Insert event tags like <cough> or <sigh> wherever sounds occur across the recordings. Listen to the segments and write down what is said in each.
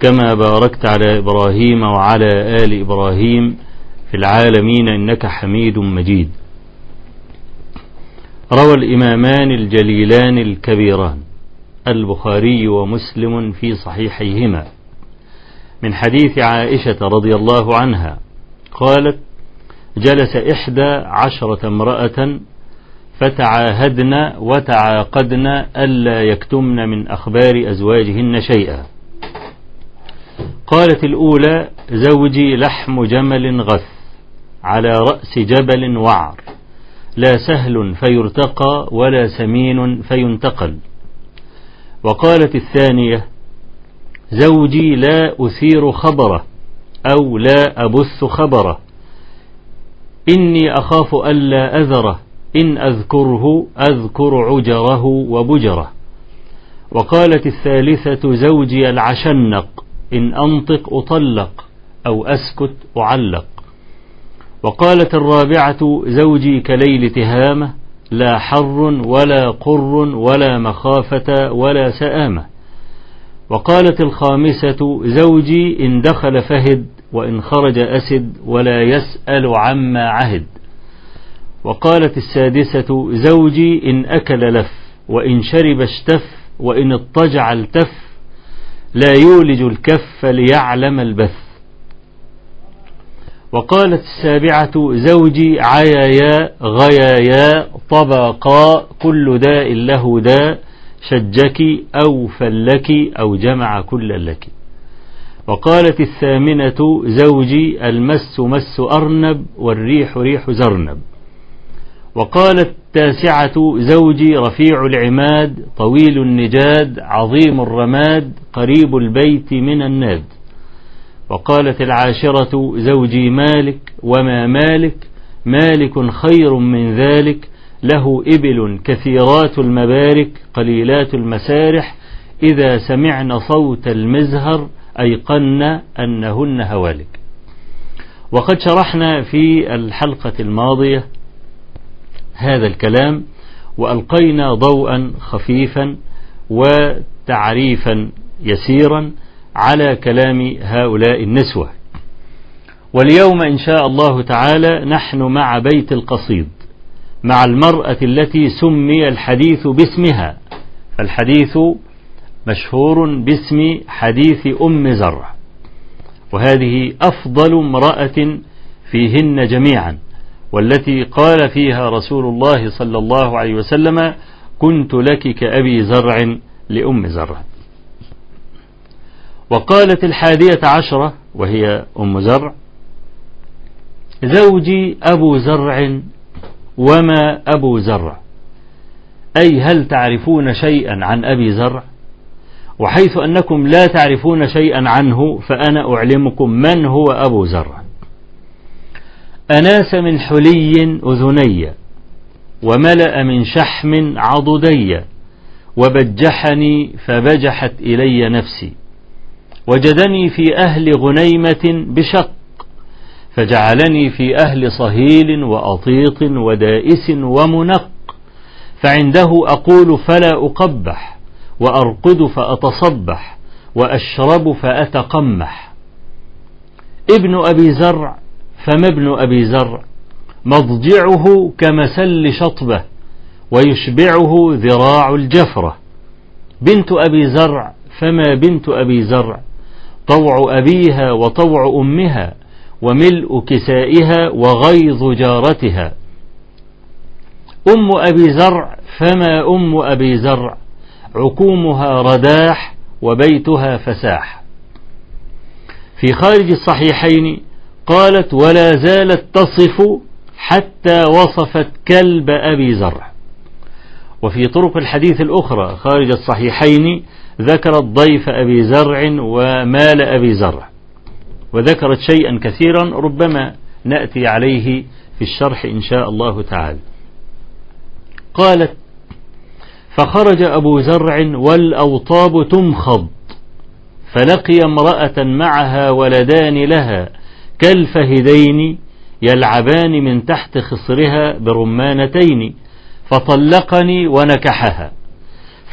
كما باركت على إبراهيم وعلى آل إبراهيم في العالمين إنك حميد مجيد. روى الإمامان الجليلان الكبيران البخاري ومسلم في صحيحيهما. من حديث عائشة رضي الله عنها قالت جلس إحدى عشرة امرأة فتعاهدن وتعاقدن ألا يكتمن من أخبار أزواجهن شيئا. قالت الأولى زوجي لحم جمل غث على رأس جبل وعر لا سهل فيرتقى ولا سمين فينتقل. وقالت الثانية زوجي لا أثير خبره أو لا أبث خبره. إني أخاف ألا أذره إن أذكره أذكر عجره وبجره. وقالت الثالثة زوجي العشنق إن أنطق أطلق أو أسكت أعلق. وقالت الرابعة زوجي كليل تهامة لا حر ولا قر ولا مخافة ولا سآمة. وقالت الخامسة زوجي إن دخل فهد وإن خرج أسد ولا يسأل عما عهد. وقالت السادسة زوجي إن أكل لف وإن شرب اشتف وإن اضطجع التف لا يولج الكف ليعلم البث. وقالت السابعة زوجي عيايا غيايا طبقا كل داء له داء شجك أو فلك أو جمع كل لك. وقالت الثامنة زوجي المس مس أرنب والريح ريح زرنب. وقالت التاسعة زوجي رفيع العماد طويل النجاد عظيم الرماد قريب البيت من الناد وقالت العاشرة زوجي مالك وما مالك؟ مالك خير من ذلك له إبل كثيرات المبارك قليلات المسارح إذا سمعن صوت المزهر أيقن أنهن هوالك. وقد شرحنا في الحلقة الماضية هذا الكلام وألقينا ضوءا خفيفا وتعريفا يسيرا على كلام هؤلاء النسوة. واليوم إن شاء الله تعالى نحن مع بيت القصيد مع المرأة التي سمي الحديث باسمها. فالحديث مشهور باسم حديث أم زرع. وهذه أفضل امرأة فيهن جميعا. والتي قال فيها رسول الله صلى الله عليه وسلم كنت لك كأبي زرع لأم زرع. وقالت الحادية عشرة وهي أم زرع زوجي أبو زرع وما أبو زرع. أي هل تعرفون شيئا عن أبي زرع؟ وحيث أنكم لا تعرفون شيئا عنه فأنا أعلمكم من هو أبو زرع. أناس من حلي أذني وملأ من شحم عضدي وبجحني فبجحت إلي نفسي وجدني في أهل غنيمة بشق فجعلني في أهل صهيل وأطيط ودائس ومنق فعنده أقول فلا أقبح وأرقد فأتصبح وأشرب فأتقمح. ابن أبي زرع فما ابن أبي زرع مضجعه كمسل شطبة ويشبعه ذراع الجفرة. بنت أبي زرع فما بنت أبي زرع طوع أبيها وطوع أمها وملء كسائها وغيظ جارتها. أم أبي زرع فما أم أبي زرع عكومها رداح وبيتها فساح. في خارج الصحيحين قالت ولا زالت تصف حتى وصفت كلب أبي زرع. وفي طرق الحديث الأخرى خارج الصحيحين ذكرت ضيف أبي زرع ومال أبي زرع وذكرت شيئا كثيرا ربما نأتي عليه في الشرح إن شاء الله تعالى. قالت فخرج أبو زرع والأوطاب تمخض فلقي امرأة معها ولدان لها كالفهدين يلعبان من تحت خصرها برمانتين فطلقني ونكحها.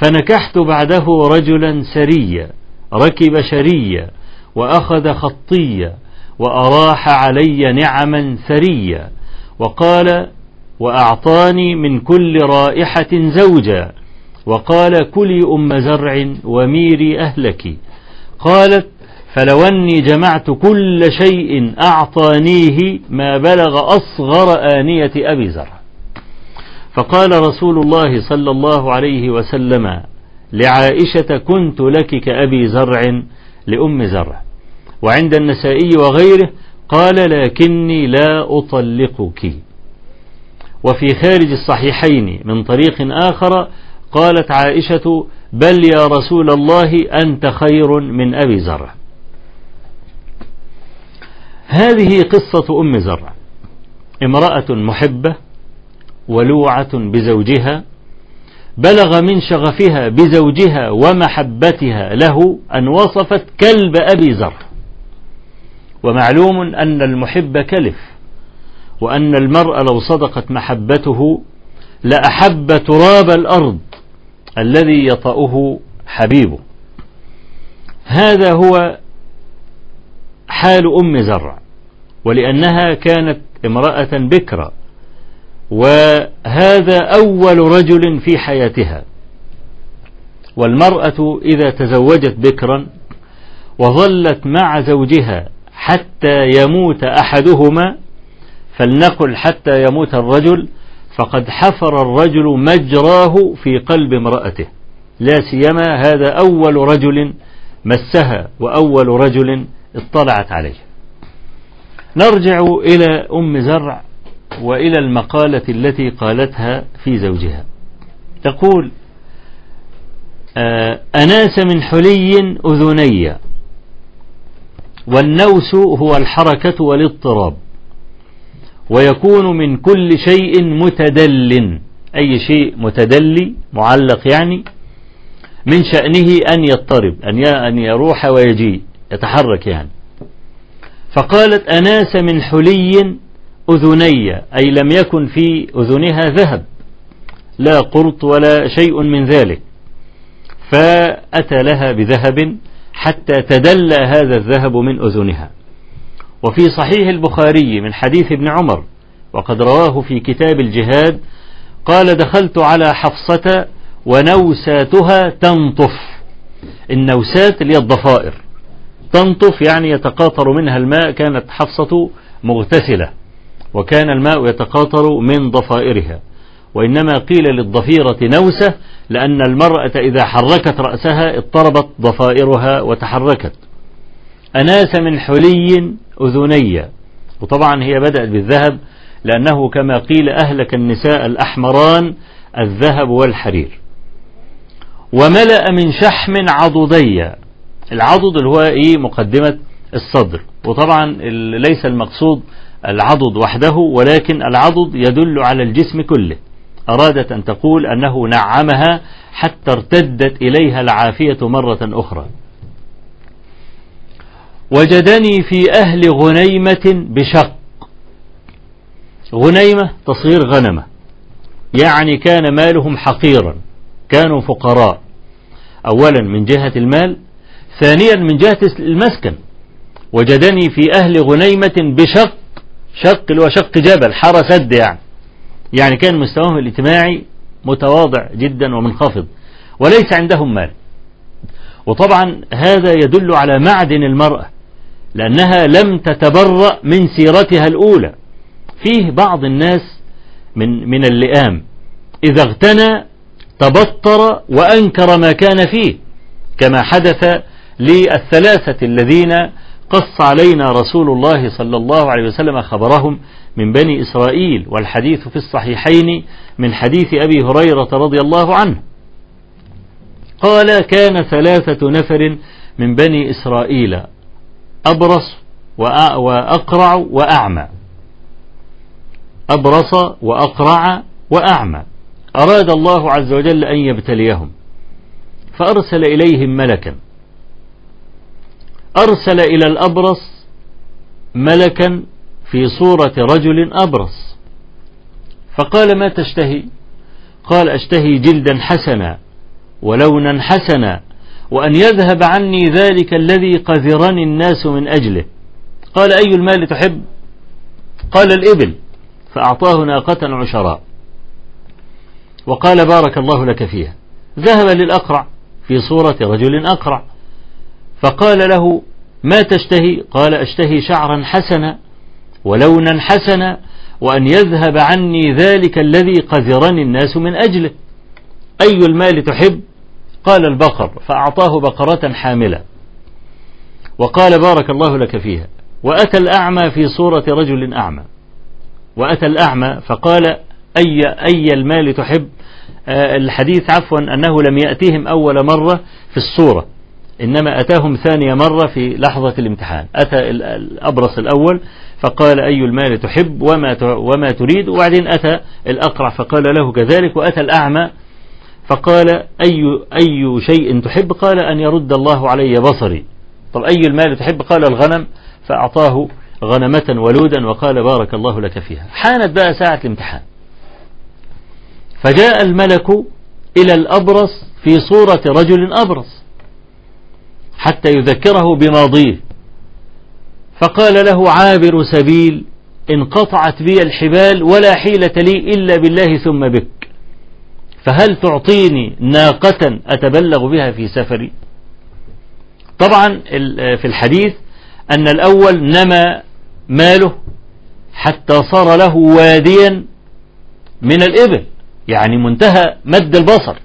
فنكحت بعده رجلا سريا ركب شريا وأخذ خطيا وأراح علي نعما ثريا وقال وأعطاني من كل رائحة زوجا. وقال كلي أم زرع وميري أهلك قالت فلو أني جمعت كل شيء أعطانيه ما بلغ أصغر آنية أبي زرع فقال رسول الله صلى الله عليه وسلم لعائشة كنت لك كأبي زرع لأم زرع وعند النسائي وغيره قال لكني لا أطلقك. وفي خارج الصحيحين من طريق آخر قالت عائشة بل يا رسول الله أنت خير من أبي زرع هذه قصة أم زرع. امرأة محبة ولوعة بزوجها بلغ من شغفها بزوجها ومحبتها له أن وصفت كلب أبي زرع. ومعلوم أن المحب كلف وأن المرء لو صدقت محبته لأحب تراب الأرض الذي يطأه حبيبه. هذا هو حال أم زرع ولأنها كانت امرأة بكرة وهذا أول رجل في حياتها. والمرأة إذا تزوجت بكرا وظلت مع زوجها حتى يموت أحدهما فلنقل حتى يموت الرجل فقد حفر الرجل مجراه في قلب امرأته. لا سيما هذا أول رجل مسها وأول رجل اطلعت عليه. نرجع إلى أم زرع وإلى المقالة التي قالتها في زوجها. تقول آه، أناس من حلي أذني والنوس هو الحركة والاضطراب ويكون من كل شيء متدل أي شيء متدلي معلق يعني من شأنه أن يضطرب أن يروح ويجي. يتحرك يعني. فقالت أناس من حلي أذني أي لم يكن في أذنها ذهب لا قرط ولا شيء من ذلك. فأتى لها بذهب حتى تدلى هذا الذهب من أذنها. وفي صحيح البخاري من حديث ابن عمر وقد رواه في كتاب الجهاد قال دخلت على حفصة ونوساتها تنطف النوسات اللي الضفائر تنطف يعني يتقاطر منها الماء كانت حفصة مغتسلة وكان الماء يتقاطر من ضفائرها. وإنما قيل للضفيرة نوسة لأن المرأة إذا حركت رأسها اضطربت ضفائرها وتحركت. أناس من حلي أذني وطبعا هي بدأت بالذهب لأنه كما قيل أهلك النساء الأحمران الذهب والحرير. وملأ من شحم عضدي العضد اللي هو إيه؟ مقدمة الصدر. وطبعا ليس المقصود العضد وحده ولكن العضد يدل على الجسم كله. أرادت أن تقول أنه نعمها حتى ارتدت إليها العافية مرة أخرى. وجدني في أهل غنيمة بشق. غنيمة تصغير غنمة. يعني كان مالهم حقيرا. كانوا فقراء. أولا من جهة المال ثانيا من جهة المسكن. وجدني في أهل غنيمة بشق شق اللي هو شق جبل حارة سد يعني. يعني كان مستواهم الاجتماعي متواضع جدا ومنخفض وليس عندهم مال. وطبعا هذا يدل على معدن المرأة لأنها لم تتبرأ من سيرتها الأولى. فيه بعض الناس من من اللئام. إذا اغتنى تبطر وأنكر ما كان فيه كما حدث للثلاثة الذين قص علينا رسول الله صلى الله عليه وسلم خبرهم من بني إسرائيل والحديث في الصحيحين من حديث أبي هريرة رضي الله عنه. قال كان ثلاثة نفر من بني إسرائيل أبرص وأقرع وأعمى. أبرص وأقرع وأعمى. أراد الله عز وجل أن يبتليهم. فأرسل إليهم ملكا. أرسل إلى الأبرص ملكا في صورة رجل أبرص. فقال ما تشتهي؟ قال أشتهي جلدا حسنا ولونا حسنا وأن يذهب عني ذلك الذي قذرني الناس من أجله. قال أي المال تحب؟ قال الإبل فأعطاه ناقة عشراء. وقال بارك الله لك فيها. ذهب للأقرع في صورة رجل أقرع. فقال له ما تشتهي؟ قال أشتهي شعرا حسنا ولونا حسنا وأن يذهب عني ذلك الذي قذرني الناس من أجله. أي المال تحب؟ قال البقر فأعطاه بقرة حاملة. وقال بارك الله لك فيها. وأتى الأعمى في صورة رجل أعمى. وأتى الأعمى فقال أي, أي المال تحب؟ آه الحديث عفوا أنه لم يأتيهم أول مرة في الصورة. إنما أتاهم ثانية مرة في لحظة الامتحان. أتى الأبرص الأول فقال أي المال تحب وما وما تريد؟ وبعدين أتى الأقرع فقال له كذلك وأتى الأعمى فقال أي أي شيء تحب؟ قال أن يرد الله علي بصري. طب أي المال تحب؟ قال الغنم. فأعطاه غنمة ولودا وقال بارك الله لك فيها. حانت بقى ساعة الامتحان. فجاء الملك إلى الأبرص في صورة رجل أبرص. حتى يذكره بماضيه فقال له عابر سبيل انقطعت بي الحبال ولا حيلة لي إلا بالله ثم بك. فهل تعطيني ناقة أتبلغ بها في سفري؟ طبعا في الحديث أن الأول نمى ماله حتى صار له واديا من الإبل يعني منتهى مد البصر.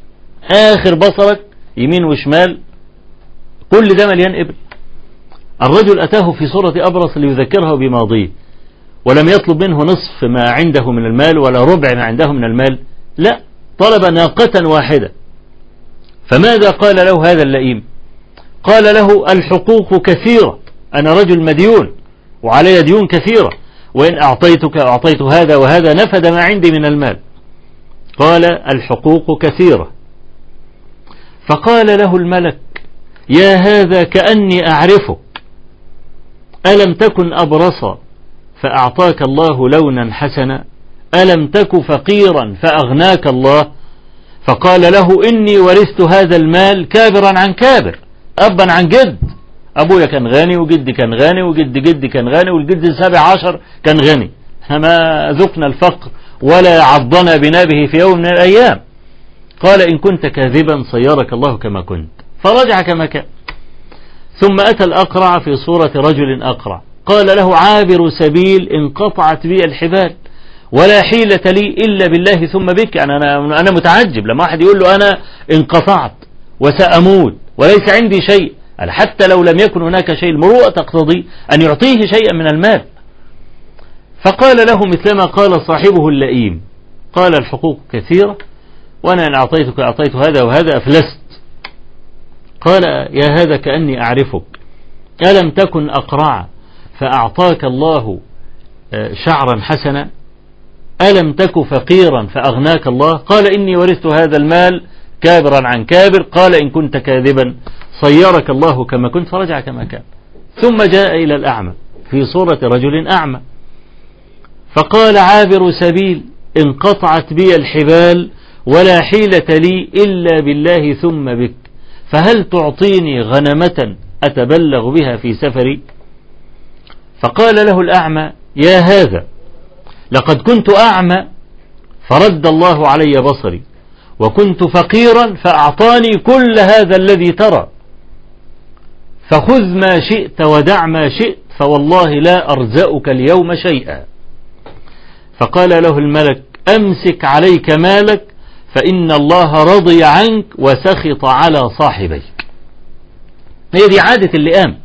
آخر بصرك يمين وشمال كل ده مليان إبل الرجل أتاه في صورة أبرص ليذكره بماضيه ولم يطلب منه نصف ما عنده من المال ولا ربع ما عنده من المال. لا طلب ناقة واحدة. فماذا قال له هذا اللئيم؟ قال له الحقوق كثيرة أنا رجل مديون وعلي ديون كثيرة وإن أعطيتك أعطيت هذا وهذا نفد ما عندي من المال. قال الحقوق كثيرة. فقال له الملك يا هذا كأني أعرفك. ألم تكن أبرص فأعطاك الله لونا حسنا؟ ألم تك فقيرا فأغناك الله؟ فقال له إني ورثت هذا المال كابرا عن كابر أبا عن جد. أبويا كان غني وجدي كان غني وجد جدي كان غني والجد السابع عشر كان غني. ما ذقنا الفقر ولا عضنا بنابه في يوم من الأيام. قال إن كنت كاذبا صيرك الله كما كنت. فرجع كما كان. ثم أتى الأقرع في صورة رجل أقرع. قال له عابر سبيل انقطعت بي الحبال ولا حيلة لي إلا بالله ثم بك. يعني أنا, أنا متعجب لما واحد يقول له أنا انقطعت وسأموت وليس عندي شيء. حتى لو لم يكن هناك شيء المروءة تقتضي أن يعطيه شيئا من المال. فقال له مثلما قال صاحبه اللئيم. قال الحقوق كثيرة وأنا إن أعطيتك أعطيت هذا وهذا أفلست. قال يا هذا كأني أعرفك. ألم تكن أقرع فأعطاك الله آه، شعرا حسنا؟ ألم تك فقيرا فأغناك الله؟ قال إني ورثت هذا المال كابرا عن كابر. قال إن كنت كاذبا صيرك الله كما كنت فرجع كما كان. ثم جاء إلى الأعمى في صورة رجل أعمى. فقال عابر سبيل انقطعت بي الحبال ولا حيلة لي إلا بالله ثم بك. فهل تعطيني غنمة أتبلغ بها في سفري؟ فقال له الأعمى يا هذا لقد كنت أعمى فرد الله علي بصري وكنت فقيرا فأعطاني كل هذا الذي ترى. فخذ ما شئت ودع ما شئت فوالله لا أرزأك اليوم شيئا. فقال له الملك أمسك عليك مالك فإن الله رضي عنك وسخط على صاحبيك. هي دي عادة اللئام.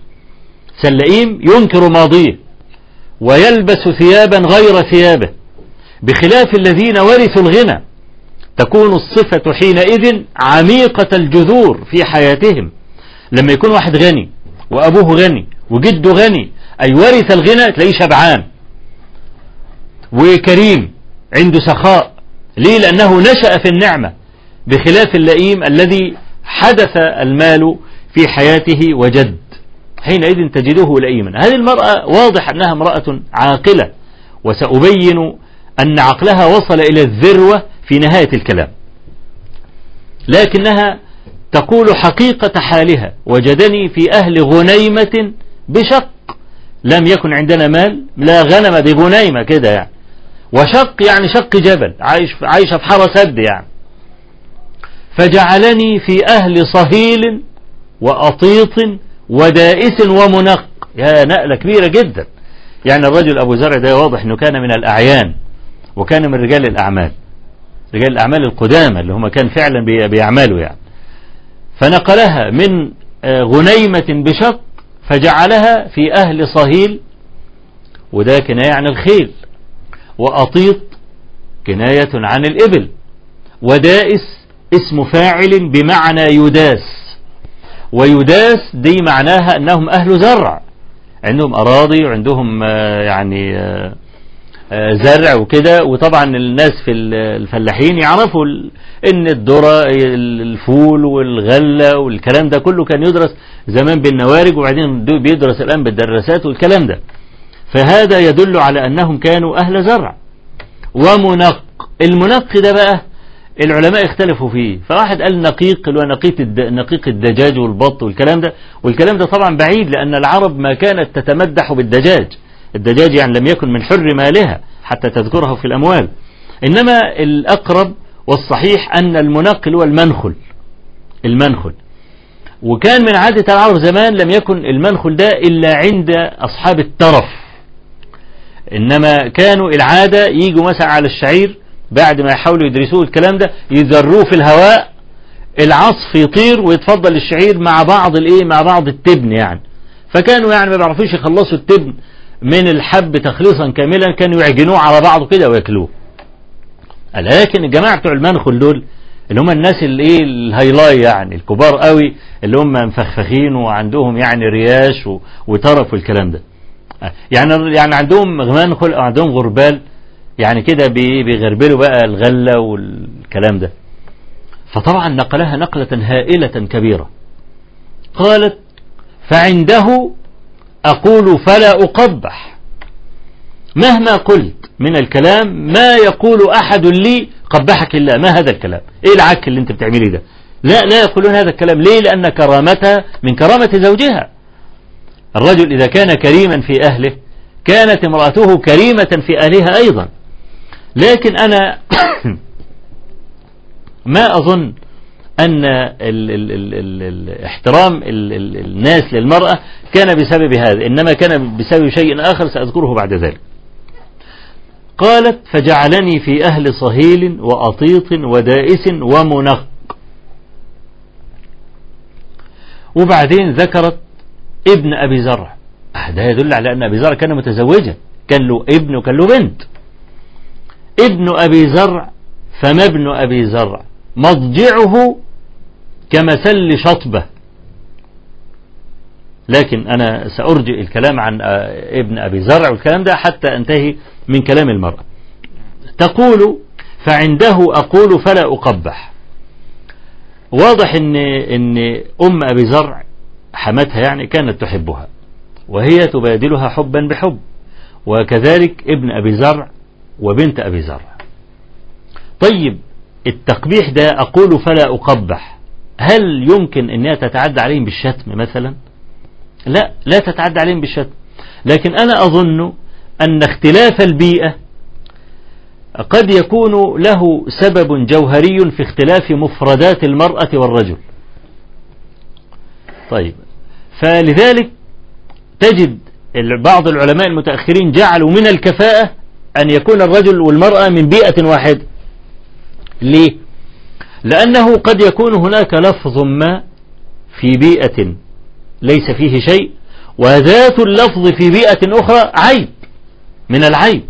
سلئيم ينكر ماضيه ويلبس ثيابا غير ثيابه بخلاف الذين ورثوا الغنى. تكون الصفة حينئذ عميقة الجذور في حياتهم. لما يكون واحد غني وأبوه غني وجده غني أي ورث الغنى تلاقيه شبعان. وكريم عنده سخاء. ليه؟ لأنه نشأ في النعمة بخلاف اللئيم الذي حدث المال في حياته وجد. حينئذ تجده لئيما. هذه المرأة واضح أنها امرأة عاقلة وسأبين أن عقلها وصل إلى الذروة في نهاية الكلام. لكنها تقول حقيقة حالها وجدني في أهل غنيمة بشق. لم يكن عندنا مال لا غنم دي غنيمة كده يعني. وشق يعني شق جبل عايش عايشة في حارة سد يعني. فجعلني في أهل صهيل وأطيط ودائس ومنق. يا نقلة كبيرة جدا. يعني الرجل أبو زرع ده واضح أنه كان من الأعيان وكان من رجال الأعمال رجال الأعمال القدامى اللي هم كان فعلا بيعملوا يعني. فنقلها من آه، غنيمة بشق فجعلها في أهل صهيل وده كناية عن الخيل. وأطيط كناية عن الإبل. ودائس اسم فاعل بمعنى يداس. ويداس دي معناها أنهم أهل زرع. عندهم أراضي وعندهم آه، يعني آه، آه، زرع وكده. وطبعا الناس في الفلاحين يعرفوا إن الذرة الفول والغلة والكلام ده كله كان يدرس زمان بالنوارج وبعدين بيدرس الآن بالدراسات والكلام ده. فهذا يدل على أنهم كانوا أهل زرع. ومنق المنق ده بقى العلماء اختلفوا فيه. فواحد قال نقيق اللي هو نقيق نقيق الدجاج والبط والكلام ده. والكلام ده طبعا بعيد لأن العرب ما كانت تتمدح بالدجاج. الدجاج يعني لم يكن من حر مالها حتى تذكره في الأموال. إنما الأقرب والصحيح أن المنقل هو المنخل. المنخل. وكان من عادة العرب زمان لم يكن المنخل ده إلا عند أصحاب الترف. إنما كانوا العادة يجوا مثلا على الشعير بعد ما يحاولوا يدرسوه الكلام ده يذروه في الهواء العصف يطير ويتفضل الشعير مع بعض الإيه؟ مع بعض التبن يعني. فكانوا يعني ما بيعرفوش يخلصوا التبن من الحب تخليصا كاملا كانوا يعجنوه على بعضه كده وياكلوه. لكن الجماعة بتوع المنخل دول اللي هم الناس اللي إيه؟ الهايلاي يعني الكبار قوي اللي هم مفخفخين وعندهم يعني رياش وطرف والكلام ده. يعني يعني عندهم منخل أو عندهم غربال يعني كده بيغربلوا بقى الغلة والكلام ده. فطبعا نقلها نقلة هائلة كبيرة. قالت فعنده أقول فلا أقبح. مهما قلت من الكلام ما يقول أحد لي قبحك الله. ما هذا الكلام؟ إيه العك اللي أنت بتعملي ده؟ لا لا يقولون هذا الكلام. ليه؟ لأن كرامتها من كرامة زوجها. الرجل إذا كان كريما في أهله كانت امرأته كريمة في أهلها أيضا. لكن أنا <coughs> ما أظن أن ال ال ال ال ال احترام ال ال الناس للمرأة كان بسبب هذا إنما كان بسبب شيء آخر سأذكره بعد ذلك. قالت فجعلني في أهل صهيل وأطيط ودائس ومنق. وبعدين ذكرت ابن أبي زرع ده يدل على أن أبي زرع كان متزوجا. كان له ابن وكان له بنت. ابن أبي زرع فما ابن أبي زرع مضجعه كمثل شطبة. لكن أنا سأرجئ الكلام عن ابن أبي زرع والكلام ده حتى أنتهي من كلام المرأة. تقول فعنده أقول فلا أقبح. واضح إن إن أم أبي زرع حمتها يعني كانت تحبها وهي تبادلها حبا بحب. وكذلك ابن أبي زرع وبنت أبي زرع. طيب التقبيح ده أقول فلا أقبح. هل يمكن إنها تتعدى عليهم بالشتم مثلا؟ لا لا تتعدى عليهم بالشتم. لكن أنا أظن أن اختلاف البيئة قد يكون له سبب جوهري في اختلاف مفردات المرأة والرجل. طيب فلذلك تجد بعض العلماء المتأخرين جعلوا من الكفاءة أن يكون الرجل والمرأة من بيئة واحدة ليه؟ لأنه قد يكون هناك لفظ ما في بيئة ليس فيه شيء وذات اللفظ في بيئة أخرى عيب من العيب.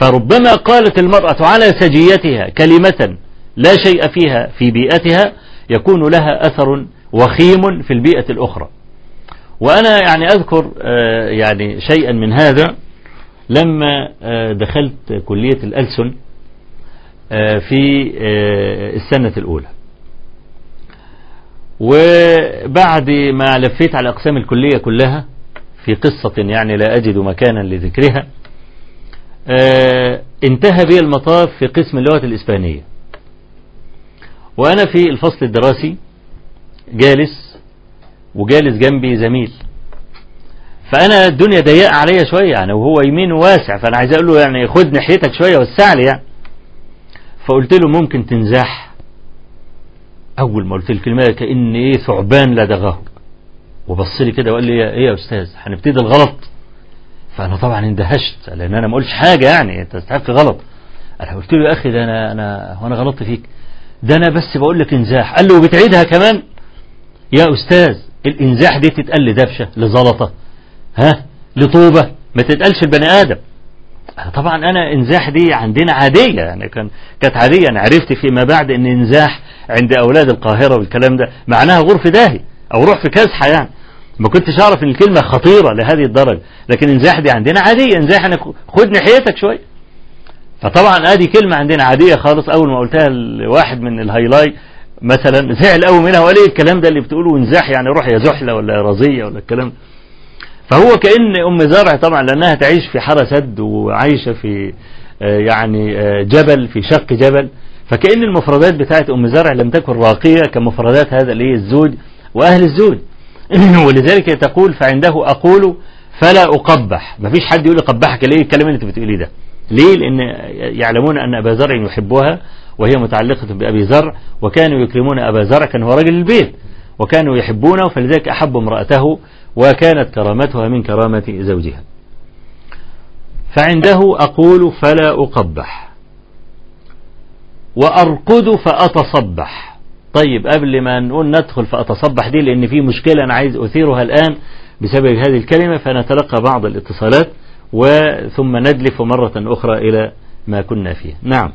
فربما قالت المرأة على سجيتها كلمة لا شيء فيها في بيئتها يكون لها أثر وخيم في البيئة الأخرى. وأنا يعني أذكر آه، يعني شيئا من هذا. لما آه، دخلت كلية الألسن آه، في السنة الأولى. وبعد ما لفيت على أقسام الكلية كلها في قصة يعني لا أجد مكانا لذكرها انتهى بي المطاف في قسم اللغة الإسبانية. وأنا في الفصل الدراسي جالس وجالس جنبي زميل. فأنا الدنيا ضيقة عليا شوية يعني وهو يمينه واسع فأنا عايز أقول له يعني خد ناحيتك شوية وسع لي يعني. فقلت له ممكن تنزاح؟ أول ما قلت الكلمة كأن إيه ثعبان لدغه وبص لي كده وقال لي إيه يا أستاذ هنبتدي الغلط. فأنا طبعا اندهشت لأن أنا ما قلتش حاجة يعني أنت تستحق غلط. أنا قلت له يا أخي ده أنا أنا هو أنا غلطت فيك. ده أنا بس بقول لك انزاح. قال له وبتعيدها كمان؟ يا أستاذ الإنزاح دي تتقال لدبشة لزلطة ها؟ لطوبة. ما تتقالش البني آدم. طبعا أنا إنزاح دي عندنا عادية يعني كان كانت عادية. أنا عرفت فيما بعد إن إنزاح عند أولاد القاهرة والكلام ده معناها غرف داهي أو روح في كزحة يعني ما كنتش أعرف إن الكلمة خطيرة لهذه الدرجة. لكن إنزاح دي عندنا عادية. إنزاح أنا خد ناحيتك شوية. فطبعا آدي كلمة عندنا عادية خالص. أول ما قلتها لواحد من الهايلاي مثلا زعل قوي منها وقال إيه الكلام ده اللي بتقوله انزاح يعني روح يا زحلة ولا يا رزية ولا الكلام. فهو كأن أم زرع طبعا لأنها تعيش في حارة سد وعايشة في آه، يعني آه، جبل في شق جبل. فكأن المفردات بتاعت أم زرع لم تكن راقية كمفردات هذا الايه الزوج وأهل الزوج. <clears throat> ولذلك تقول فعنده أقول فلا أقبح. مفيش حد يقول قبحك ليه الكلام اللي أنت بتقوليه ده؟ ليه؟ لأن يعلمون أن أبا زرع يحبها وهي متعلقة بأبي زرع وكانوا يكرمون أبا زرع كان هو رجل البيت وكانوا يحبونه فلذلك أحب امرأته وكانت كرامتها من كرامة زوجها. فعنده أقول فلا أقبح وأرقد فأتصبح. طيب قبل ما نقول ندخل فأتصبح دي لأن في مشكلة أنا عايز أثيرها الآن بسبب هذه الكلمة فنتلقى بعض الاتصالات وثم ندلف مرة أخرى إلى ما كنا فيه. نعم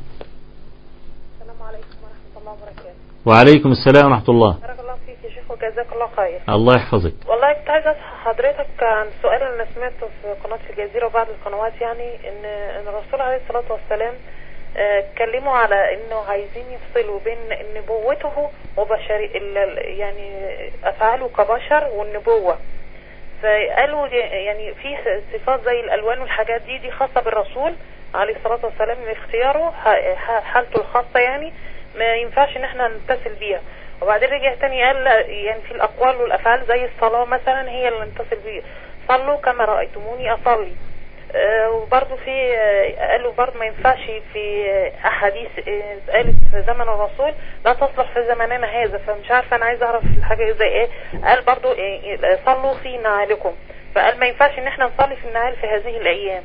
السلام عليكم ورحمة الله وبركاته وعليكم السلام ورحمة الله. بارك الله فيك يا شيخ وجزاك الله خير. الله يحفظك. والله كنت عايزة أسأل حضرتك عن سؤال أنا سمعته في قناة الجزيرة وبعض القنوات يعني إن إن الرسول عليه الصلاة والسلام آه، اتكلموا على إنه عايزين يفصلوا بين نبوته وبشري يعني أفعاله كبشر والنبوة. فقالوا يعني في صفات زي الألوان والحاجات دي دي خاصة بالرسول عليه الصلاة والسلام من اختياره حالته الخاصة يعني ما ينفعش إن إحنا نتصل بيها. وبعدين رجع تاني قال يعني في الأقوال والأفعال زي الصلاة مثلا هي اللي نتصل بيها. صلوا كما رأيتموني أصلي. آه، وبرضه في آه، قالوا برضه ما ينفعش في آه، أحاديث آه، قالت في زمن الرسول لا تصلح في زماننا هذا. فمش عارفة أنا عايزة أعرف الحاجة زي إيه. قال برضه آه، آه، صلوا في نعالكم. فقال ما ينفعش إن إحنا نصلي في النعال في هذه الأيام.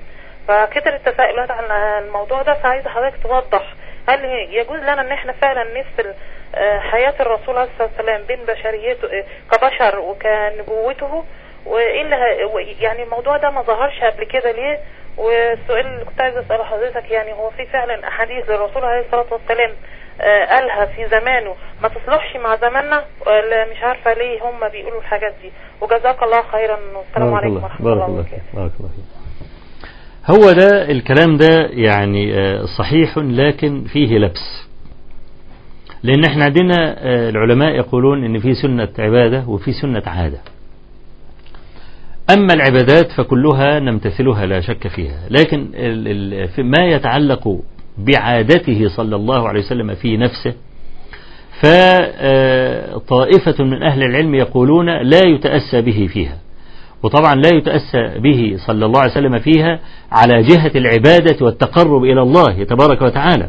فكتر التساؤلات عن الموضوع ده فعايزة حضرتك توضح هل يجوز لنا إن إحنا فعلا نفصل آه، حياة الرسول عليه الصلاة والسلام بين بشريته آه، كبشر وكنبوته؟ وايه اللي يعني الموضوع ده ما ظهرش قبل كده ليه؟ والسؤال اللي كنت عايزه أسأله حضرتك يعني هو في فعلا أحاديث للرسول عليه الصلاة والسلام آه، قالها في زمانه ما تصلحش مع زماننا؟ ولا مش عارفة ليه هم بيقولوا الحاجات دي؟ وجزاك الله خيرا والسلام عليكم ورحمة الله وبركاته. بارك الله فيك. هو ده الكلام ده يعني آه، صحيح لكن فيه لبس. لأن إحنا عندنا آه، العلماء يقولون إن في سنة عبادة وفي سنة عادة. أما العبادات فكلها نمتثلها لا شك فيها. لكن ما يتعلق بعادته صلى الله عليه وسلم في نفسه فطائفة من أهل العلم يقولون لا يتأسى به فيها. وطبعا لا يتأسى به صلى الله عليه وسلم فيها على جهة العبادة والتقرب إلى الله تبارك وتعالى.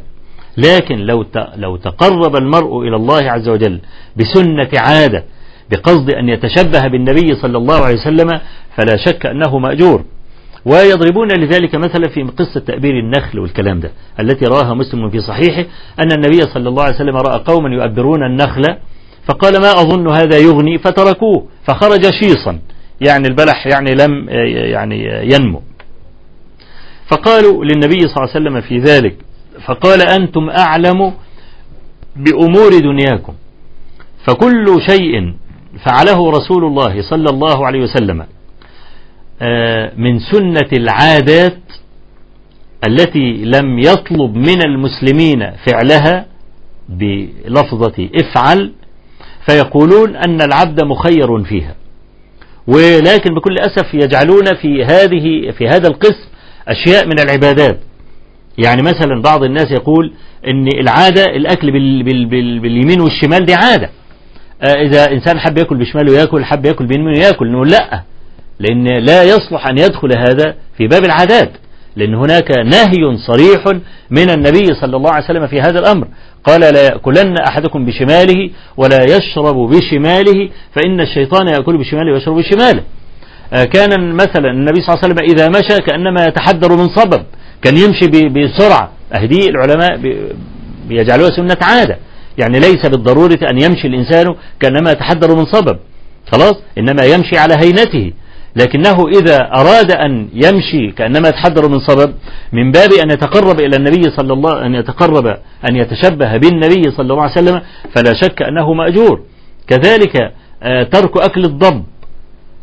لكن لو لو تقرب المرء إلى الله عز وجل بسنة عادة بقصد أن يتشبه بالنبي صلى الله عليه وسلم فلا شك أنه مأجور. ويضربون لذلك مثلا في قصة تأبير النخل والكلام ده التي رواها مسلم في صحيحه أن النبي صلى الله عليه وسلم رأى قوما يؤبرون النخل فقال ما أظن هذا يغني فتركوه فخرج شيصا. يعني البلح يعني لم يعني ينمو. فقالوا للنبي صلى الله عليه وسلم في ذلك فقال أنتم أعلم بأمور دنياكم. فكل شيء فعله رسول الله صلى الله عليه وسلم من سنة العادات التي لم يطلب من المسلمين فعلها بلفظة افعل فيقولون أن العبد مخير فيها. ولكن بكل أسف يجعلون في هذه في هذا القسم أشياء من العبادات. يعني مثلا بعض الناس يقول إن العادة الأكل بال بال بال باليمين والشمال دي عادة. إذا إنسان حب يأكل بشماله يأكل حب يأكل بيمينه يأكل. نقول لأ لأن لا يصلح أن يدخل هذا في باب العادات. لأن هناك نهي صريح من النبي صلى الله عليه وسلم في هذا الأمر. قال لا يأكلن أحدكم بشماله ولا يشرب بشماله فإن الشيطان يأكل بشماله ويشرب بشماله. كان مثلا النبي صلى الله عليه وسلم إذا مشى كأنما يتحدر من صبب كان يمشي بسرعة. أهدي العلماء بيجعلوها سنة عادة. يعني ليس بالضرورة أن يمشي الإنسان كأنما يتحدر من صبب. خلاص؟ إنما يمشي على هينته. لكنه إذا أراد أن يمشي كأنما يتحدر من صبب من باب أن يتقرب إلى النبي صلى الله أن يتقرب أن يتشبه بالنبي صلى الله عليه وسلم فلا شك أنه مأجور. كذلك ترك أكل الضب.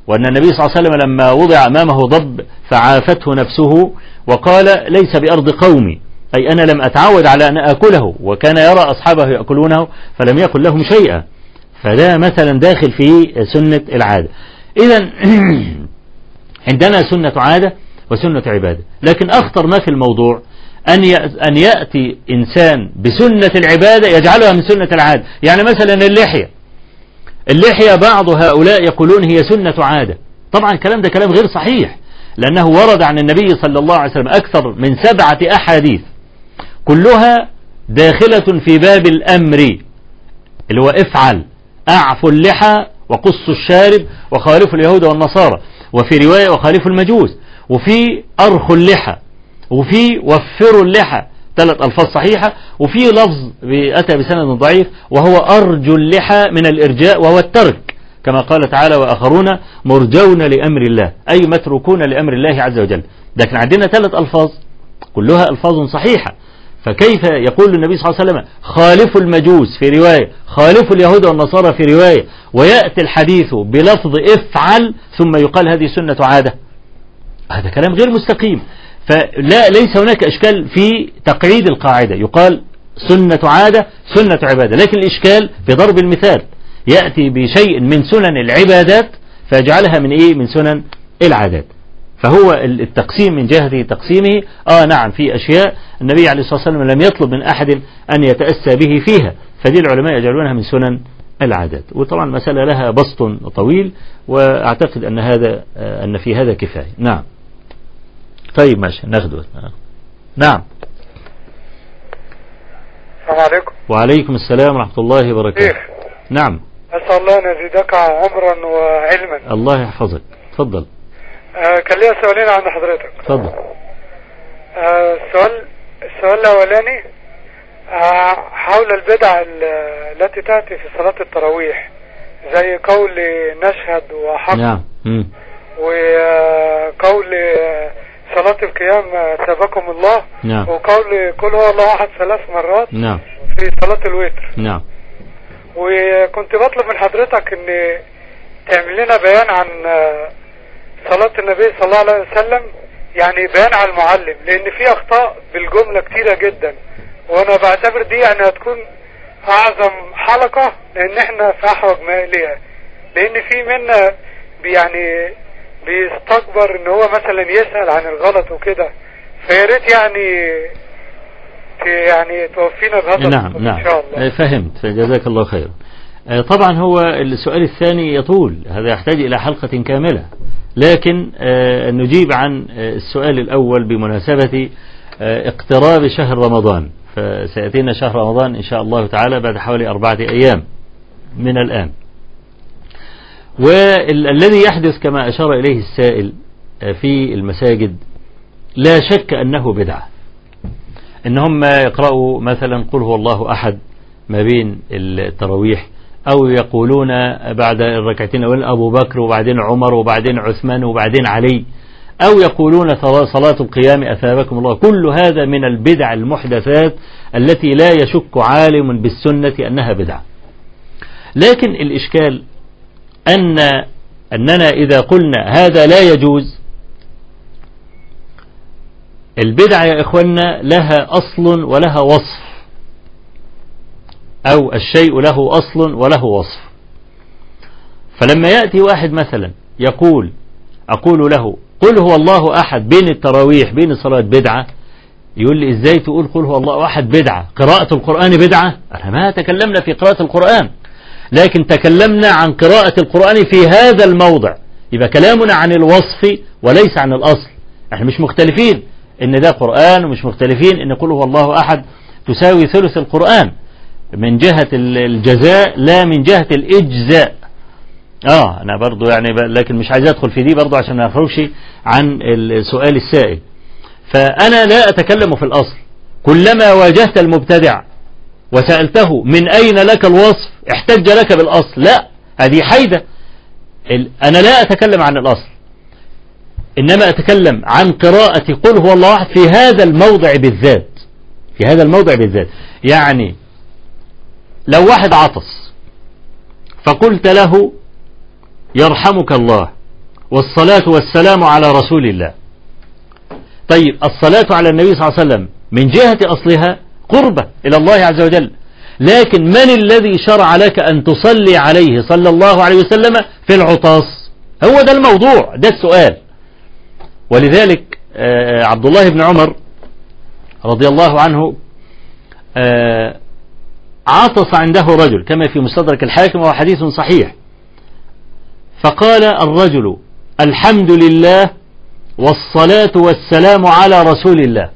وأن النبي صلى الله عليه وسلم لما وضع أمامه ضب فعافته نفسه وقال ليس بأرض قومي. أي أنا لم أتعود على أن أكله وكان يرى أصحابه يأكلونه فلم يكن لهم شيئا. فده مثلا داخل في سنة العادة. إذا <clears throat> عندنا سنة عادة وسنة عبادة. لكن أخطر ما في الموضوع أن أن يأتي إنسان بسنة العبادة يجعلها من سنة العادة. يعني مثلا اللحية. اللحية بعض هؤلاء يقولون هي سنة عادة. طبعا الكلام ده كلام غير صحيح لأنه ورد عن النبي صلى الله عليه وسلم أكثر من سبعة أحاديث. كلها داخلة في باب الأمر اللي هو افعل أعفوا اللحى وقصوا الشارب وخالفوا اليهود والنصارى وفي رواية وخالفوا المجوس وفي أرخوا اللحى وفي وفروا اللحى ثلاث ألفاظ صحيحة وفي لفظ أتى بسند ضعيف وهو أرجو اللحى من الإرجاء وهو الترك كما قال تعالى وآخرون مرجون لأمر الله أي متروكون لأمر الله عز وجل. لكن عندنا ثلاث ألفاظ كلها ألفاظ صحيحة. فكيف يقول النبي صلى الله عليه وسلم خالفوا المجوس في رواية خالفوا اليهود والنصارى في رواية ويأتي الحديث بلفظ افعل ثم يقال هذه سنة عادة. هذا كلام غير مستقيم. فلا ليس هناك إشكال في تقعيد القاعدة. يقال سنة عادة سنة عبادة. لكن الإشكال في ضرب المثال. يأتي بشيء من سنن العبادات فيجعلها من إيه؟ من سنن العادات. فهو التقسيم من جهة تقسيمه آه نعم في أشياء النبي عليه الصلاة والسلام لم يطلب من أحد أن يتأسى به فيها فدي العلماء يجعلونها من سنن العادات. وطبعا المسألة لها بسط طويل وأعتقد أن هذا أن في هذا كفاية. نعم. طيب ماشي ناخده نعم. السلام عليكم. وعليكم السلام ورحمة الله وبركاته. نعم. أسأل الله أن يزيدك عمرا وعلما. الله يحفظك. تفضل. آه كان ليا سؤالين عند حضرتك. تفضل آه السؤال السؤال الأولاني آه حول البدع ال- التي تأتي في صلاة التراويح زي قول نشهد وحق نعم. وقول صلاة القيام سبكم الله نعم. وقول قل هو الله أحد ثلاث مرات نعم. في صلاة الوتر. نعم. وكنت بطلب من حضرتك إن تعمل لنا بيان عن صلاة النبي صلى الله عليه وسلم يعني بيان على المعلم لأن في أخطاء بالجملة كتيرة جدا. وأنا بعتبر دي يعني هتكون أعظم حلقة لأن إحنا في احوج ما إليها. لأن في منا يعني بيستكبر إن هو مثلا يسأل عن الغلط وكده. فياريت يعني يعني توفينا بهذا نعم نعم. ان شاء الله. آه، فهمت. جزاك الله خيرا. آه، طبعا هو السؤال الثاني يطول. هذا يحتاج إلى حلقة كاملة. لكن آه، نجيب عن آه، السؤال الأول بمناسبة آه، اقتراب شهر رمضان. فسيأتينا شهر رمضان إن شاء الله تعالى بعد حوالي أربعة أيام من الآن. والذي يحدث كما أشار إليه السائل في المساجد لا شك أنه بدعة. إن هم يقرأوا مثلا قل هو الله أحد ما بين التراويح أو يقولون بعد الركعتين الأول أبو بكر وبعدين عمر وبعدين عثمان وبعدين علي. أو يقولون صلاة القيام أثابكم الله. كل هذا من البدع المحدثات التي لا يشك عالم بالسنة أنها بدعة. لكن الإشكال أن أننا إذا قلنا هذا لا يجوز البدعة يا إخوانا لها أصل ولها وصف. أو الشيء له أصل وله وصف. فلما يأتي واحد مثلا يقول أقول له قل هو الله أحد بين التراويح بين الصلاة بدعة؟ يقول لي إزاي تقول قل هو الله أحد بدعة؟ قراءة القرآن بدعة؟ أنا ما تكلمنا في قراءة القرآن لكن تكلمنا عن قراءة القرآن في هذا الموضع. يبقى كلامنا عن الوصف وليس عن الأصل. إحنا مش مختلفين. إن ده قرآن ومش مختلفين. إن قل هو الله أحد تساوي ثلث القرآن. من جهة الجزاء لا من جهة الإجزاء. آه أنا برضو يعني لكن مش عايز أدخل في دي برضو عشان ما اخرجش عن السؤال السائل. فأنا لا أتكلم في الأصل. كلما واجهت المبتدع وسألته من أين لك الوصف احتج لك بالأصل. لا هذه حيدة. أنا لا أتكلم عن الأصل. إنما أتكلم عن قراءة قل هو الله في هذا الموضع بالذات. في هذا الموضع بالذات. يعني لو واحد عطس فقلت له يرحمك الله والصلاة والسلام على رسول الله. طيب الصلاة على النبي صلى الله عليه وسلم من جهة أصلها قربة إلى الله عز وجل. لكن من الذي شرع لك أن تصلي عليه صلى الله عليه وسلم في العطاس؟ هو ده الموضوع ده السؤال. ولذلك عبد الله بن عمر رضي الله عنه عطس عنده رجل كما في مستدرك الحاكم وهو حديث صحيح. فقال الرجل الحمد لله والصلاة والسلام على رسول الله.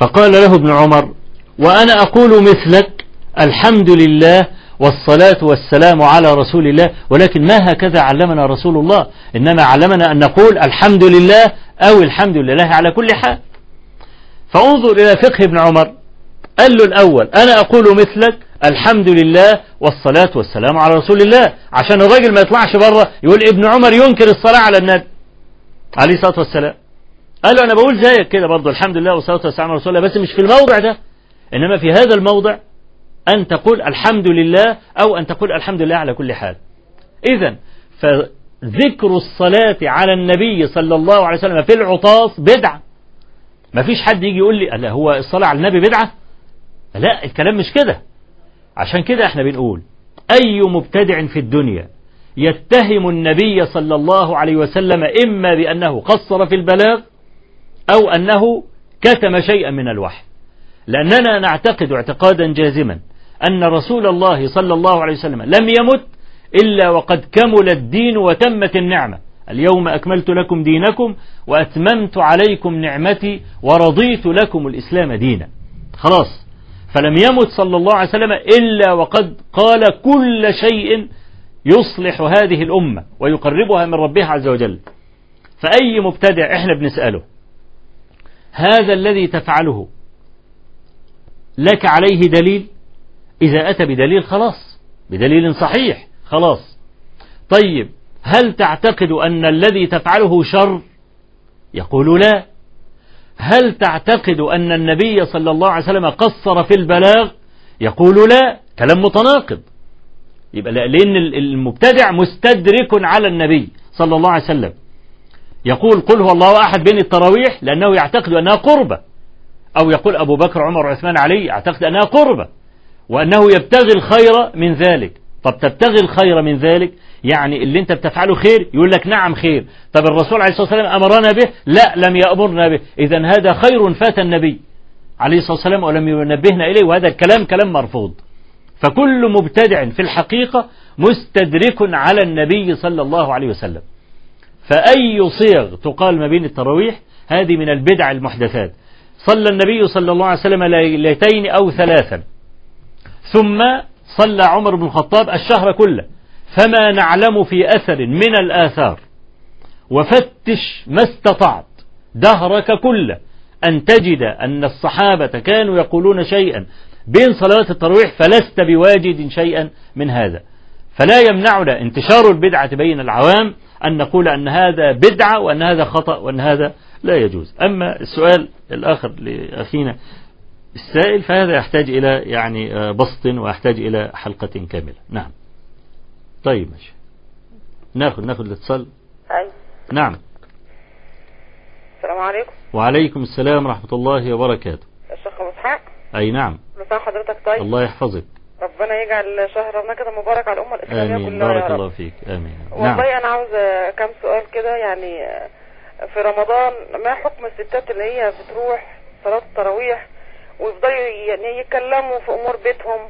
فقال له ابن عمر وأنا أقول مثلك الحمد لله والصلاة والسلام على رسول الله ولكن ما هكذا علمنا رسول الله؟ إنما علمنا أن نقول الحمد لله أو الحمد لله على كل حال. فانظر إلى فقه ابن عمر. قال له الأول أنا أقول مثلك الحمد لله والصلاة والسلام على رسول الله عشان الراجل ما يطلعش بره يقول ابن عمر ينكر الصلاة على النبي. عليه الصلاة والسلام. قال له أنا بقول زيك كده برضه الحمد لله والصلاة والسلام على رسول الله بس مش في الموضع ده. إنما في هذا الموضع أن تقول الحمد لله أو أن تقول الحمد لله على كل حال. إذا فذكر الصلاة على النبي صلى الله عليه وسلم في العطاس بدعة. ما فيش حد يجي يقول لي هو الصلاة على النبي بدعة؟ لا الكلام مش كده. عشان كده إحنا بنقول أي مبتدع في الدنيا يتهم النبي صلى الله عليه وسلم إما بأنه قصر في البلاغ أو أنه كتم شيئا من الوحي. لأننا نعتقد اعتقادا جازما أن رسول الله صلى الله عليه وسلم لم يمت إلا وقد كمل الدين وتمت النعمة. اليوم أكملت لكم دينكم وأتممت عليكم نعمتي ورضيت لكم الإسلام دينا. خلاص. فلم يمت صلى الله عليه وسلم إلا وقد قال كل شيء يصلح هذه الأمة ويقربها من ربها عز وجل. فأي مبتدع إحنا بنسأله؟ هذا الذي تفعله لك عليه دليل؟ إذا أتى بدليل خلاص بدليل صحيح خلاص. طيب هل تعتقد أن الذي تفعله شر؟ يقول لا. هل تعتقد أن النبي صلى الله عليه وسلم قصر في البلاغ؟ يقول لا كلام متناقض. يبقى لأن المبتدع مستدرك على النبي صلى الله عليه وسلم. يقول قل هو الله أحد بين التراويح لأنه يعتقد أنها قربة. أو يقول أبو بكر عمر عثمان علي يعتقد أنها قربة. وأنه يبتغي الخير من ذلك. طب تبتغي الخير من ذلك؟ يعني اللي انت بتفعله خير يقول لك نعم خير. طب الرسول عليه الصلاة والسلام أمرنا به؟ لا لم يأمرنا به. إذا هذا خير فات النبي عليه الصلاة والسلام ولم ينبهنا إليه وهذا الكلام كلام مرفوض. فكل مبتدع في الحقيقة مستدرك على النبي صلى الله عليه وسلم. فأي صيغ تقال ما بين التراويح؟ هذه من البدع المحدثات. صلى النبي صلى الله عليه وسلم ليلتين أو ثلاثا. ثم صلى عمر بن الخطاب الشهر كله. فما نعلم في أثر من الآثار. وفتش ما استطعت دهرك كله أن تجد أن الصحابة كانوا يقولون شيئا بين صلوات التراويح فلست بواجد شيئا من هذا. فلا يمنعنا انتشار البدعة بين العوام أن نقول أن هذا بدعة وأن هذا خطأ وأن هذا لا يجوز. أما السؤال الآخر لأخينا السائل فهذا يحتاج إلى يعني بسط ويحتاج إلى حلقة كاملة. نعم. طيب ماشي. ناخذ ناخذ الاتصال. أيوة. نعم. السلام عليكم. وعليكم السلام ورحمة الله وبركاته. الشيخ أبو إسحاق؟ أي نعم. مساء حضرتك طيب. الله يحفظك. ربنا يجعل شهرنا كده مبارك على الأمة الإسلامية آمين. كلها بارك الله فيك. آمين. نعم. والله أنا عاوز كم سؤال كده يعني في رمضان ما حكم الستات اللي هي بتروح صلاة التراويح ويفضلوا يعني يتكلموا في أمور بيتهم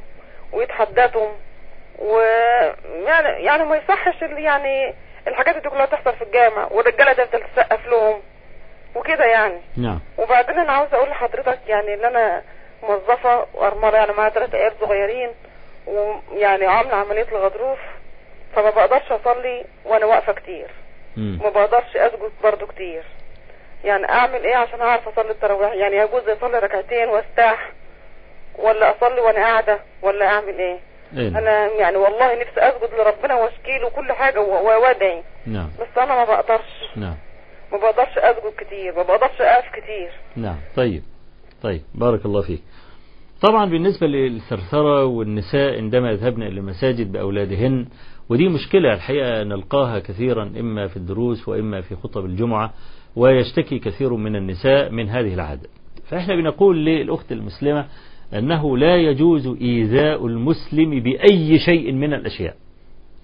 ويتحدثوا ويعني يعني ما يصحش اللي يعني الحاجات دي كلها تحصل في الجامع والرجالة تفضل تسقف لهم وكده يعني. نعم. وبعدين أنا عاوزة أقول لحضرتك يعني إن أنا موظفة وأرملة يعني معايا ثلاث عيال صغيرين ويعني عاملة عملية الغضروف فما بقدرش أصلي وأنا واقفة كتير. ما بقدرش أسجد برضو كتير. يعني أعمل إيه عشان أعرف أصلي التراويح؟ يعني يجوز أصلي ركعتين وأستاح ولا أصلي وأنا قاعدة ولا أعمل إيه؟ إيه. أنا يعني والله نفسي أسجد لربنا وأشكي له كل حاجة وأدعي. نعم. بس أنا ما بقدرش. نعم. ما بقدرش أسجد كتير. ما بقدرش أقف كتير. نعم. طيب. طيب. بارك الله فيك. طبعا بالنسبة للثرثرة والنساء عندما يذهبن إلى المساجد بأولادهن ودي مشكلة الحقيقة نلقاها كثيرا إما في الدروس وإما في خطب الجمعة ويشتكي كثير من النساء من هذه العادة. فإحنا بنقول للأخت المسلمة أنه لا يجوز إيذاء المسلم بأي شيء من الأشياء.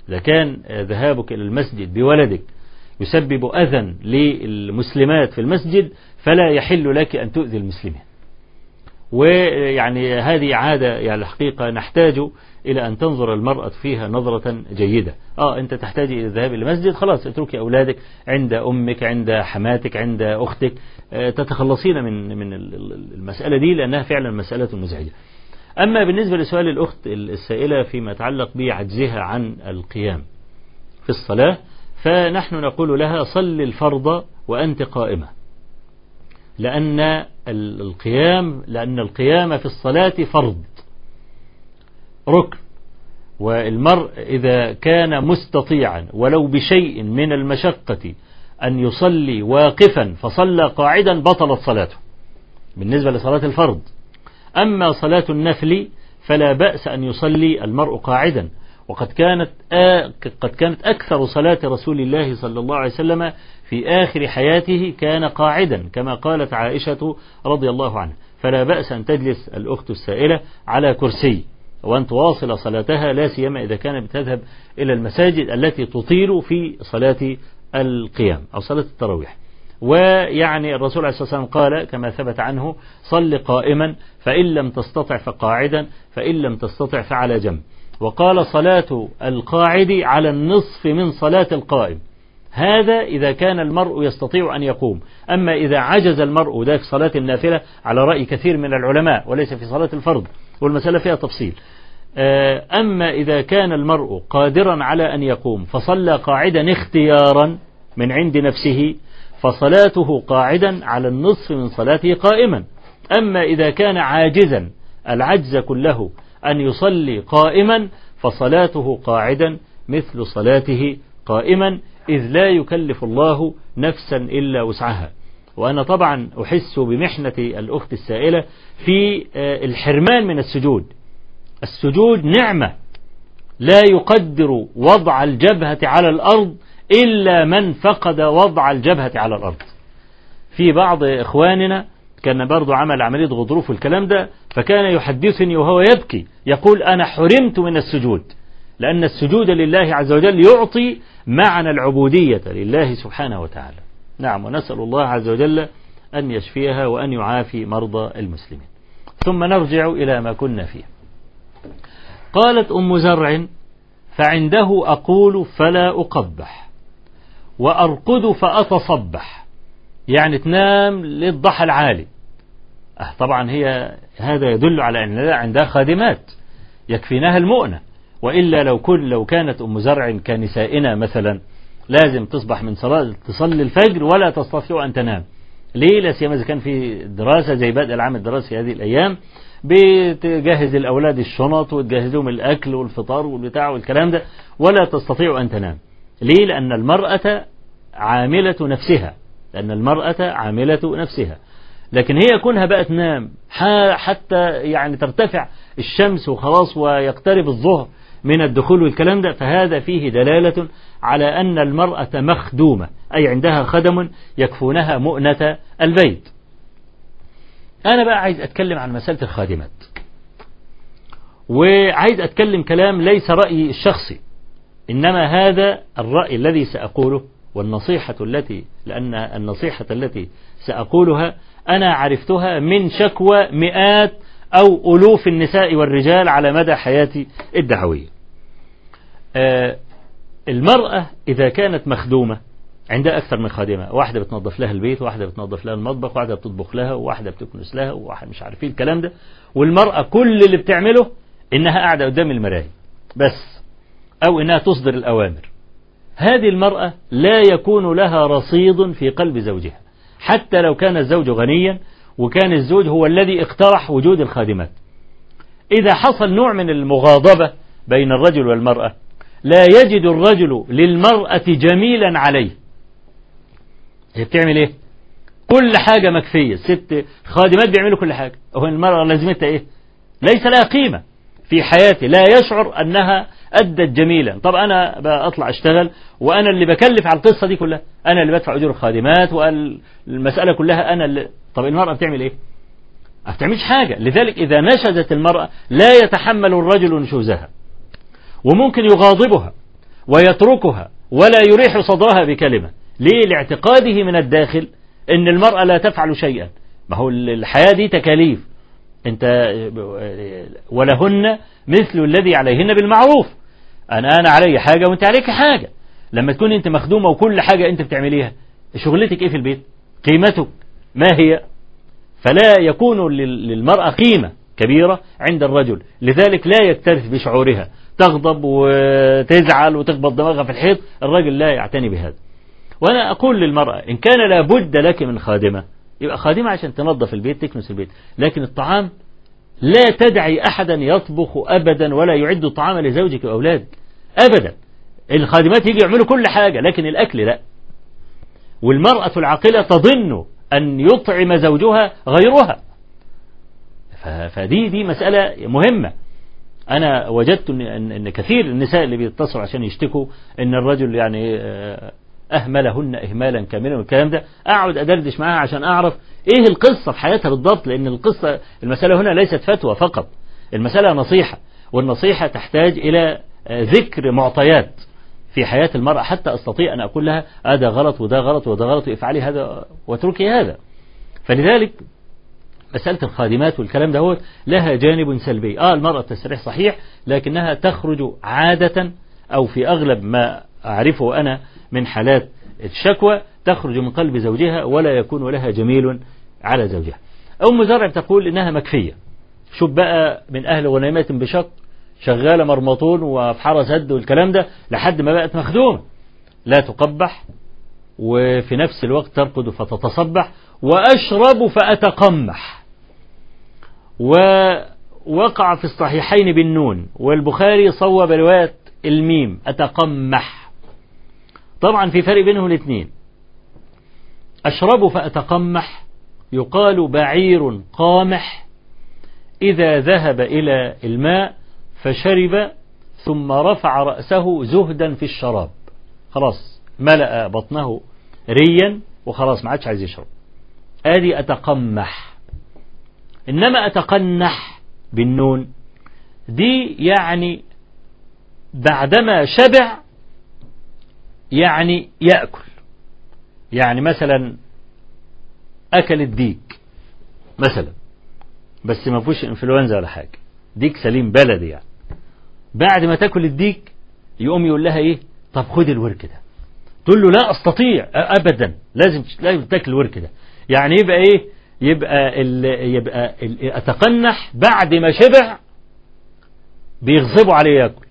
إذا كان ذهابك إلى المسجد بولدك يسبب أذى للمسلمات في المسجد فلا يحل لك أن تؤذي المسلمين. ويعني هذه عادة يعني الحقيقة نحتاج إلى أن تنظر المرأة فيها نظرة جيدة. آه أنت تحتاج إلى الذهاب إلى المسجد خلاص اتركي أولادك عند أمك عند حماتك عند أختك. آه، تتخلصين من من ال- ال- المسألة دي لأنها فعلا مسألة مزعجة. أما بالنسبة لسؤال الأخت السائلة فيما يتعلق بعجزها عن القيام في الصلاة فنحن نقول لها صل الفرض وأنت قائمة. لأن القيام لأن القيام في الصلاة فرض ركن. والمرء إذا كان مستطيعا ولو بشيء من المشقة أن يصلي واقفا فصلى قاعدا بطلت صلاته. بالنسبة لصلاة الفرض. أما صلاة النفل فلا بأس أن يصلي المرء قاعدا. وقد كانت آ... قد كانت أكثر صلاة رسول الله صلى الله عليه وسلم في آخر حياته كان قاعدا كما قالت عائشة رضي الله عنها. فلا بأس أن تجلس الأخت السائلة على كرسي وأن تواصل صلاتها لا سيما إذا كانت بتذهب إلى المساجد التي تطيل في صلاة القيام أو صلاة التراويح. ويعني الرسول عليه الصلاة والسلام قال كما ثبت عنه صل قائما فإن لم تستطع فقاعدا فإن لم تستطع فعلى جنب. وقال صلاة القاعد على النصف من صلاة القائم. هذا إذا كان المرء يستطيع أن يقوم. أما إذا عجز المرء ده في صلاة النافلة على رأي كثير من العلماء وليس في صلاة الفرض والمسألة فيها تفصيل. أما إذا كان المرء قادرا على أن يقوم فصلى قاعدا اختيارا من عند نفسه فصلاته قاعدا على النصف من صلاته قائما. أما إذا كان عاجزا العجز كله أن يصلي قائما فصلاته قاعدا مثل صلاته قائما إذ لا يكلف الله نفسا إلا وسعها. وأنا طبعا أحس بمحنة الأخت السائلة في الحرمان من السجود. السجود نعمة. لا يقدر وضع الجبهة على الأرض إلا من فقد وضع الجبهة على الأرض. في بعض إخواننا كان برضو عمل عملية غضروف والكلام ده فكان يحدثني وهو يبكي يقول أنا حرمت من السجود. لأن السجود لله عز وجل يعطي معنى العبودية لله سبحانه وتعالى. نعم ونسأل الله عز وجل أن يشفيها وأن يعافي مرضى المسلمين. ثم نرجع إلى ما كنا فيه. قالت أم زرع فعنده أقول فلا أقبح وأرقد فأتصبح. يعني تنام للضحى العالي. أه طبعا هي هذا يدل على أن عندها خادمات يكفينها المؤنة. وإلا لو كل لو كانت أم زرع كنسائنا مثلا لازم تصبح من صلاة تصلي الفجر ولا تستطيع أن تنام. ليه؟ لا سيما إذا كان في دراسة زي بدء العام الدراسي هذه الأيام بتجهز الأولاد الشنط وتجهز لهم الأكل والفطار والبتاع والكلام ده ولا تستطيع أن تنام. ليه؟ لأن المرأة عاملة نفسها. لأن المرأة عاملة نفسها. لكن هي كونها بقى تنام حتى يعني ترتفع الشمس وخلاص ويقترب الظهر. من الدخول والكلام ده فهذا فيه دلالة على أن المرأة مخدومة أي عندها خدم يكفونها مؤنة البيت. أنا بقى عايز أتكلم عن مسألة الخادمات. وعايز أتكلم كلام ليس رأيي الشخصي إنما هذا الرأي الذي سأقوله والنصيحة التي لأن النصيحة التي سأقولها أنا عرفتها من شكوى مئات أو ألوف النساء والرجال على مدى حياتي الدعوية آه المرأة إذا كانت مخدومة عندها أكثر من خادمة واحدة بتنظف لها البيت واحدة بتنظف لها المطبخ واحدة بتطبخ لها وواحدة بتكنس لها وواحد مش عارفين الكلام ده. والمرأة كل اللي بتعمله إنها قاعدة قدام المراية بس أو إنها تصدر الأوامر. هذه المرأة لا يكون لها رصيد في قلب زوجها حتى لو كان الزوج غنيا وكان الزوج هو الذي اقترح وجود الخادمات. إذا حصل نوع من المغاضبة بين الرجل والمرأة لا يجد الرجل للمرأة جميلا عليه. هي بتعمل إيه؟ كل حاجة مكفية. ست خادمات بيعملوا كل حاجة. هو المرأة لازمتها إيه؟ ليس لها قيمة في حياتي. لا يشعر أنها أدت جميلا. طب أنا بطلع أشتغل وأنا اللي بكلف على القصة دي كلها. أنا اللي بدفع أجور الخادمات والمسألة كلها أنا اللي طب المرأة بتعمل إيه؟ ما بتعملش حاجة. لذلك إذا نشزت المرأة لا يتحمل الرجل نشوزها وممكن يغاضبها ويتركها ولا يريح صدرها بكلمة. ليه؟ لاعتقاده من الداخل إن المرأة لا تفعل شيئا. ما هو الحياة دي تكاليف. أنت ولهن مثل الذي عليهن بالمعروف. أنا أنا علي حاجة وأنت عليك حاجة. لما تكون أنت مخدومة وكل حاجة أنت بتعمليها شغلتك إيه في البيت؟ قيمتك. ما هي؟ فلا يكون للمرأة قيمة كبيرة عند الرجل لذلك لا يكترث بشعورها. تغضب وتزعل وتخبط دماغها في الحيط الرجل لا يعتني بهذا. وأنا أقول للمرأة إن كان لابد لك من خادمة يبقى خادمة عشان تنظف البيت تكنس البيت لكن الطعام لا تدعي أحدا يطبخ أبدا ولا يعد الطعام لزوجك وأولادك أبدا. الخادمات يجي يعملوا كل حاجة لكن الأكل لا. والمرأة العاقلة تظن أن يطعم زوجها غيرها. فدي دي مسألة مهمة. أنا وجدت إن كثير النساء اللي بيتصلوا عشان يشتكوا إن الرجل يعني أهملهن إهمالا كاملا والكلام ده. أقعد أدردش معاها عشان أعرف إيه القصة في حياتها بالضبط لأن القصة المسألة هنا ليست فتوى فقط. المسألة نصيحة والنصيحة تحتاج إلى ذكر معطيات. في حياة المرأة حتى أستطيع أن أقول لها هذا غلط وده غلط وده غلط افعلي هذا واتركي هذا. فلذلك مسألة الخادمات والكلام ده هو لها جانب سلبي. آه المرأة تستريح صحيح لكنها تخرج عادة أو في أغلب ما أعرفه أنا من حالات الشكوى تخرج من قلب زوجها ولا يكون لها جميل على زوجها. أم زرع تقول إنها مكفية. شوف بقى من أهل غنيمة بشق؟ شغالة مرمطون وفي حرس هد والكلام ده لحد ما بقت مخدومة. لا تقبح وفي نفس الوقت ترقد فتتصبح وأشرب فأتقمح. ووقع في الصحيحين بالنون والبخاري صوب رواية الميم أتقمح. طبعا في فرق بينهم الاثنين. أشرب فأتقمح يقال بعير قامح. إذا ذهب إلى الماء فشرب ثم رفع رأسه زهدا في الشراب. خلاص ملأ بطنه ريا وخلاص ما عادش عايز يشرب. آدي أتقمح. إنما أتقنح بالنون. دي يعني بعدما شبع يعني يأكل. يعني مثلا أكل الديك مثلا. بس ما فيهوش إنفلونزا ولا حاجة. ديك سليم بلدي يعني. بعد ما تاكل الديك يقوم يقول لها إيه؟ طب خد الورك ده. تقول له لا أستطيع. ابدا. لازم لازم تاكل الورك ده. يعني يبقى إيه؟ يبقى ال يبقى ال أتقنح بعد ما شبع بيغصبوا عليه ياكل.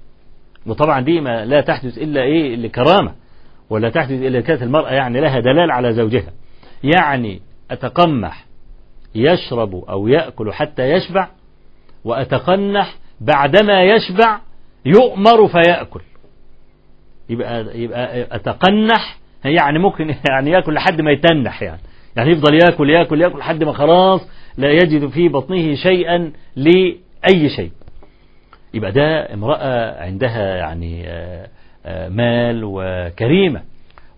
وطبعا دي ما لا تحدث إلا إيه؟ لكرامة. ولا تحدث إلا كانت المرأة يعني لها دلال على زوجها. يعني أتقمح يشرب أو يأكل حتى يشبع وأتقنح بعدما يشبع يؤمر فيأكل. يبقى يبقى أتقنح يعني ممكن <laughs> يعني يأكل لحد ما يتنح يعني. يعني يفضل يأكل يأكل يأكل لحد ما خلاص لا يجد في بطنه شيئا لأي شيء. يبقى ده امرأة عندها يعني مال وكريمة.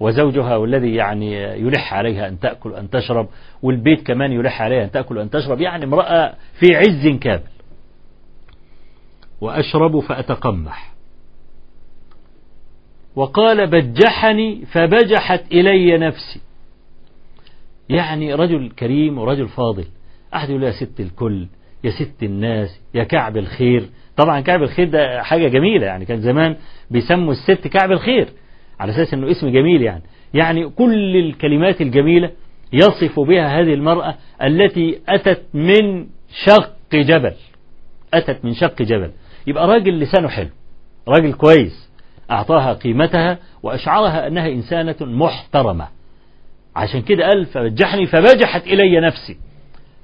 وزوجها والذي يعني يلح عليها أن تأكل وأن تشرب والبيت كمان يلح عليها أن تأكل وأن تشرب يعني امرأة في عز كامل. وأشرب فأتقمح. وقال بجحني فبجحت إلي نفسي. يعني رجل كريم ورجل فاضل. أحد يقول يا ست الكل يا ست الناس يا كعب الخير. طبعا كعب الخير ده حاجة جميلة يعني. كان زمان بيسموا الست كعب الخير على أساس أنه اسم جميل يعني. يعني كل الكلمات الجميلة يصف بها هذه المرأة التي أتت من شق جبل. أتت من شق جبل. يبقى راجل لسانه حلو راجل كويس أعطاها قيمتها وأشعرها أنها إنسانة محترمة. عشان كده قال فبجحني فبجحت إلي نفسي.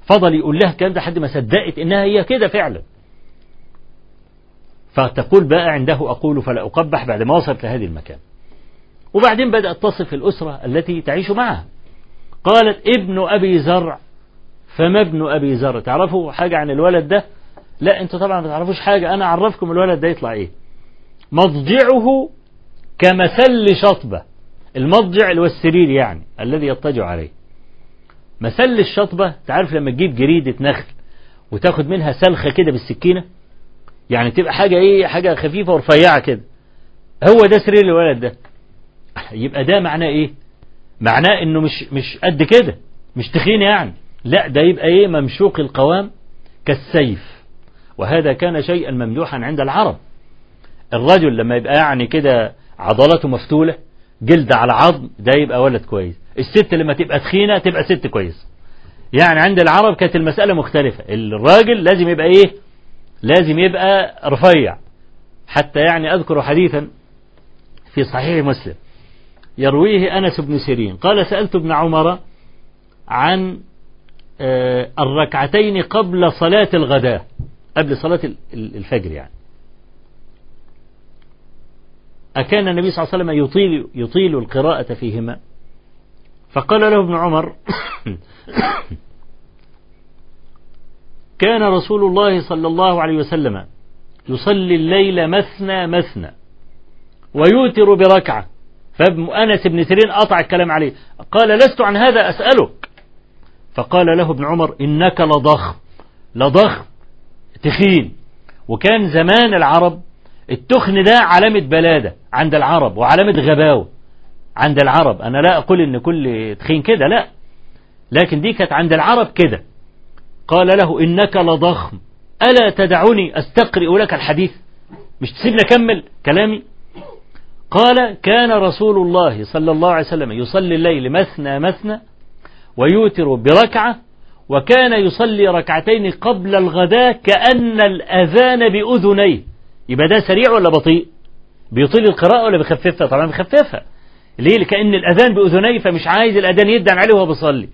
فضل يقول لها الكلام ده حد ما صدقت إنها هي كده فعلا. فتقول بقى عنده أقول فلا أقبح بعد ما وصلت لهذه المكان. وبعدين بدأت تصف الأسرة التي تعيش معها. قالت ابن أبي زرع فما ابن أبي زرع؟ تعرفوا حاجة عن الولد ده؟ لا أنتوا طبعا ما تعرفوش حاجة. أنا أعرفكم الولد ده يطلع إيه؟ مضجعه كمسل شطبة. المضجع اللي هو السرير يعني الذي يضطجع عليه. مسل الشطبة تعرف لما تجيب جريدة نخل وتاخد منها سلخة كده بالسكينة؟ يعني تبقى حاجة إيه؟ حاجة خفيفة ورفيعة كده. هو ده سرير الولد ده. يبقى ده معناه إيه؟ معناه إنه مش مش قد كده مش تخين يعني. لا ده يبقى إيه؟ ممشوق القوام كالسيف. وهذا كان شيئا ممدوحا عند العرب. الرجل لما يبقى يعني كده عضلاته مفتولة جلد على عظم ده يبقى ولد كويس. الست لما تبقى تخينة تبقى ست كويس. يعني عند العرب كانت المسألة مختلفة. الراجل لازم يبقى إيه؟ لازم يبقى رفيع. حتى يعني أذكر حديثا في صحيح مسلم يرويه أنس بن سيرين. قال سألت ابن عمر عن الركعتين قبل صلاة الغداء. قبل صلاة الفجر يعني. أكان النبي صلى الله عليه وسلم يطيل, يطيل القراءة فيهما. فقال له ابن عمر <coughs> كان رسول الله صلى الله عليه وسلم يصلي الليل مثنى مثنى ويوتر بركعة. فأنس بن سيرين قطع الكلام عليه. قال لست عن هذا أسألك. فقال له ابن عمر إنك لضخم لضخم. تخين. وكان زمان العرب التخن ده علامة بلادة عند العرب وعلامة غباوة عند العرب. أنا لا أقول إن كل تخين كده لا. لكن دي كانت عند العرب كده. قال له إنك لضخم. ألا تدعني أستقرئ لك الحديث؟ مش تسيبني أكمل كلامي؟ قال كان رسول الله صلى الله عليه وسلم يصلي الليل مثنى مثنى ويوتر بركعة وكان يصلي ركعتين قبل الغداء كأن الأذان بأذنيه. يبقى ده سريع ولا بطيء؟ بيطيل القراءة ولا بيخففها؟ طبعا بيخففها. ليه؟ كأن الأذان بأذنيه فمش عايز الأذان يدعن عليه وهو بيصلي.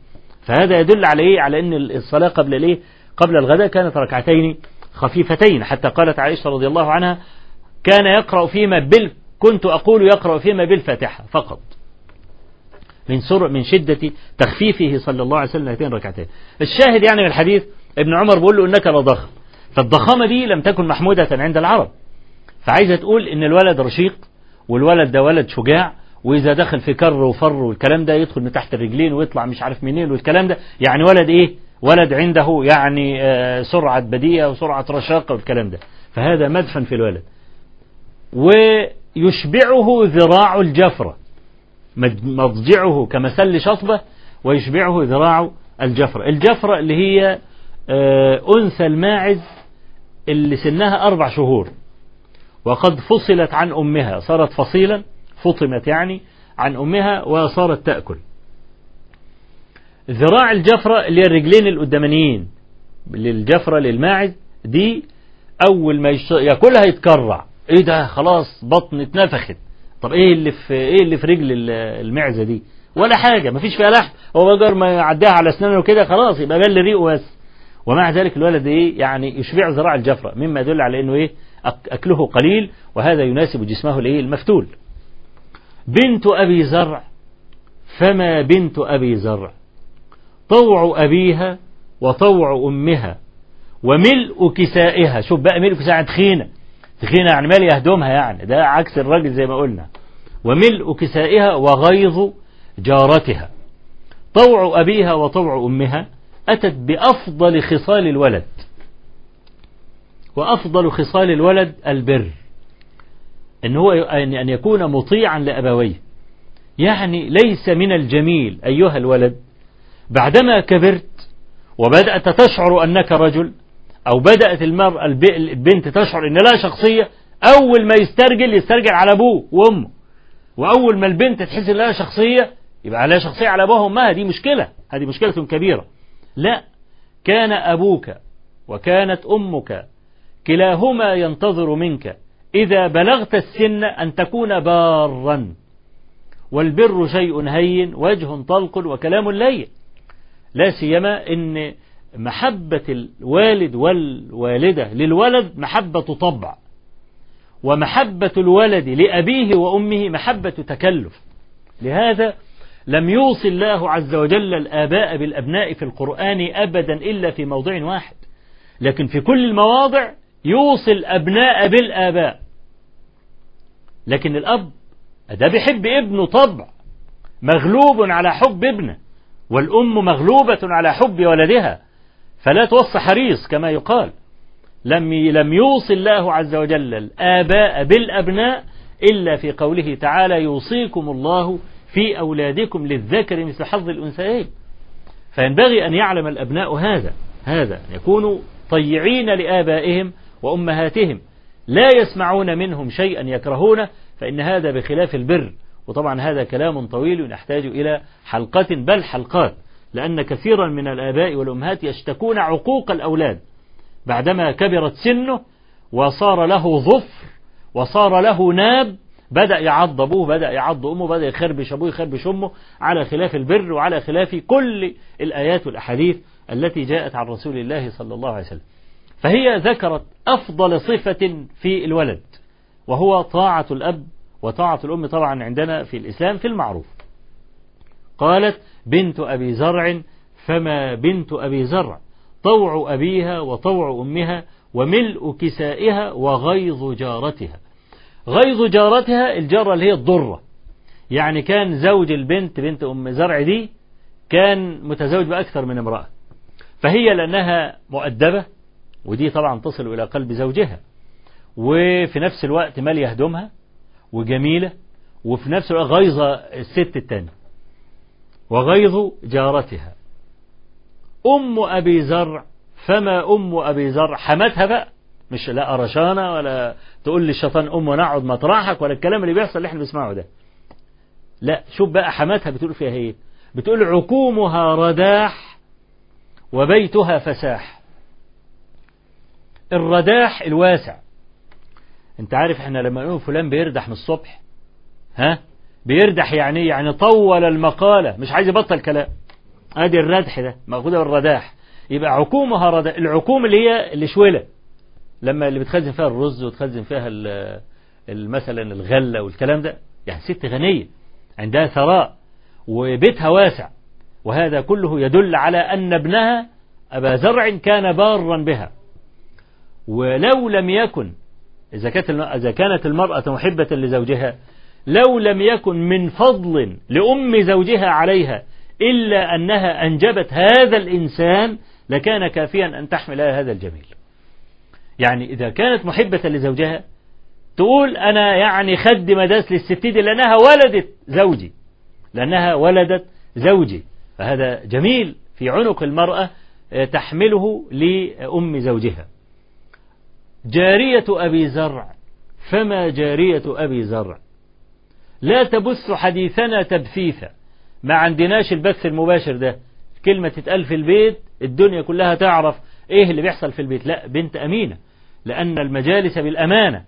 فهذا يدل على إيه على أن الصلاة قبل الإيه؟ قبل الغداء كانت ركعتين خفيفتين. حتى قالت عائشة رضي الله عنها كان يقرأ فيما بال كنت أقول يقرأ فيما بالفاتحة فقط. من سر من شدة تخفيفه صلى الله عليه وسلم هاتين ركعتين الشاهد يعني من الحديث ابن عمر بيقول له إنك لضخم. فالضخامة دي لم تكن محمودة عند العرب. فعايزة تقول إن الولد رشيق والولد ده ولد شجاع وإذا دخل في كر وفر والكلام ده يدخل من تحت الرجلين ويطلع مش عارف منين والكلام ده. يعني ولد إيه؟ ولد عنده يعني آه سرعة بديهة وسرعة رشاقة والكلام ده. فهذا مدفن في الولد. ويشبعه ذراع الجفرة. مضجعه كمسل شطبة ويشبعه ذراع الجفرة الجفرة اللي هي آه أنثى الماعز اللي سنها أربع شهور. وقد فصلت عن أمها صارت فصيلا فطمت يعني عن أمها وصارت تأكل. ذراع الجفرة اللي هي الرجلين القدامانيين للجفرة للماعز دي أول ما ياكلها يتكرع. إيه ده؟ خلاص بطن اتنفخت. طب إيه اللي في إيه اللي في رجل ال- المعزة دي؟ ولا حاجة مفيش فيها لحم. هو مجرد ما يعديها على أسنانه كده خلاص يبقى بل ريقه بس. ومع ذلك الولد إيه يعني يشبع ذراع الجفرة مما يدل على إنه إيه أكله قليل وهذا يناسب جسمه الايه المفتول. بنت أبي زرع فما بنت أبي زرع؟ طوع أبيها وطوع أمها وملء كسائها. شوف بقى ملء كسائها تخينة. تخينه يعني مال يهدمها يعني. ده عكس الراجل زي ما قلنا. وملء كسائها وغيظ جارتها. طوع أبيها وطوع أمها أتت بأفضل خصال الولد. وأفضل خصال الولد البر. إن هو أن أن يكون مطيعا لأبويه. يعني ليس من الجميل أيها الولد. بعدما كبرت وبدأت تشعر أنك رجل أو بدأت المرأة الب- البنت تشعر أن لها شخصية أول ما يسترجل يسترجل على أبوه وأمه. وأول ما البنت تحس أن لها شخصية يبقى لها شخصية على أبوها وأمها. دي مشكلة. هذه مشكلة كبيرة. لا. كان أبوك وكانت أمك كلاهما ينتظر منك إذا بلغت السن أن تكون بارا. والبر شيء هين وجه طلق وكلام لين. لا سيما إن محبة الوالد والوالدة للولد محبة طبع ومحبة الولد لأبيه وأمه محبة تكلف. لهذا لم يوصي الله عز وجل الآباء بالأبناء في القرآن أبدا إلا في موضع واحد. لكن في كل المواضع يوصي الأبناء بالآباء. لكن الأب ده بيحب ابنه طبع مغلوب على حب ابنه والأم مغلوبة على حب ولدها. فلا توصي حريص كما يقال. لم لم يوصي الله عز وجل الآباء بالأبناء إلا في قوله تعالى يوصيكم الله في أولادكم للذكر مثل حظ الأنثيين. فينبغي أن يعلم الأبناء هذا. هذا يكونوا طيعين لآبائهم وأمهاتهم. لا يسمعون منهم شيئا يكرهونه فإن هذا بخلاف البر. وطبعا هذا كلام طويل يحتاج إلى حلقة بل حلقات. لأن كثيرا من الآباء والأمهات يشتكون عقوق الأولاد. بعدما كبرت سنه وصار له ظفر وصار له ناب بدأ يعض أبوه بدأ يعض أمه بدأ يخربش أبوه يخربش أمه على خلاف البر وعلى خلاف كل الآيات والأحاديث التي جاءت عن رسول الله صلى الله عليه وسلم. فهي ذكرت أفضل صفة في الولد وهو طاعة الأب وطاعة الأم طبعا عندنا في الإسلام في المعروف. قالت بنت أبي زرع فما بنت أبي زرع؟ طوع أبيها وطوع أمها وملء كسائها وغيظ جارتها. غيظ جارتها الجارة اللي هي الضرة. يعني كان زوج البنت بنت أم زرع دي كان متزوج بأكثر من امرأة. فهي لأنها مؤدبة ودي طبعا تصل إلى قلب زوجها. وفي نفس الوقت مال يهدمها وجميلة وفي نفس الوقت غيظة الست التانية. وغيظ جارتها. أم أبي زرع فما أم أبي زرع؟ حمتها بقى. مش لا قرشانة ولا تقول لي الشيطان أم ونقعد مطرحك ولا الكلام اللي بيحصل اللي إحنا بنسمعه ده. لا شوف بقى حماتها بتقول فيها إيه؟ بتقول عكومها رداح وبيتها فساح. الرداح الواسع. أنت عارف إحنا لما نقول فلان بيردح من الصبح؟ ها؟ بيردح يعني يعني طول المقالة مش عايز يبطل كلام. ادي الردح ده مأخوذة من الرداح يبقى عكومها رداح العكوم اللي هي الشولة لما اللي بتخزن فيها الرز وتخزن فيها مثلا الغلة والكلام ده يعني ست غنية عندها ثراء وبيتها واسع. وهذا كله يدل على أن ابنها أبا زرع كان بارا بها. ولو لم يكن إذا كانت إذا كانت المرأة محبة لزوجها لو لم يكن من فضل لأم زوجها عليها إلا أنها أنجبت هذا الإنسان لكان كافيا أن تحمل هذا الجميل. يعني إذا كانت محبة لزوجها تقول أنا يعني خد مداس للست دي لأنها ولدت زوجي. لأنها ولدت زوجي. فهذا جميل في عنق المرأة تحمله لأم زوجها. جارية أبي زرع فما جارية أبي زرع؟ لا تبث حديثنا تبثيثا. ما عندناش البث المباشر ده. كلمة تتقال في البيت الدنيا كلها تعرف إيه اللي بيحصل في البيت. لا بنت أمينة. لأن المجالس بالأمانة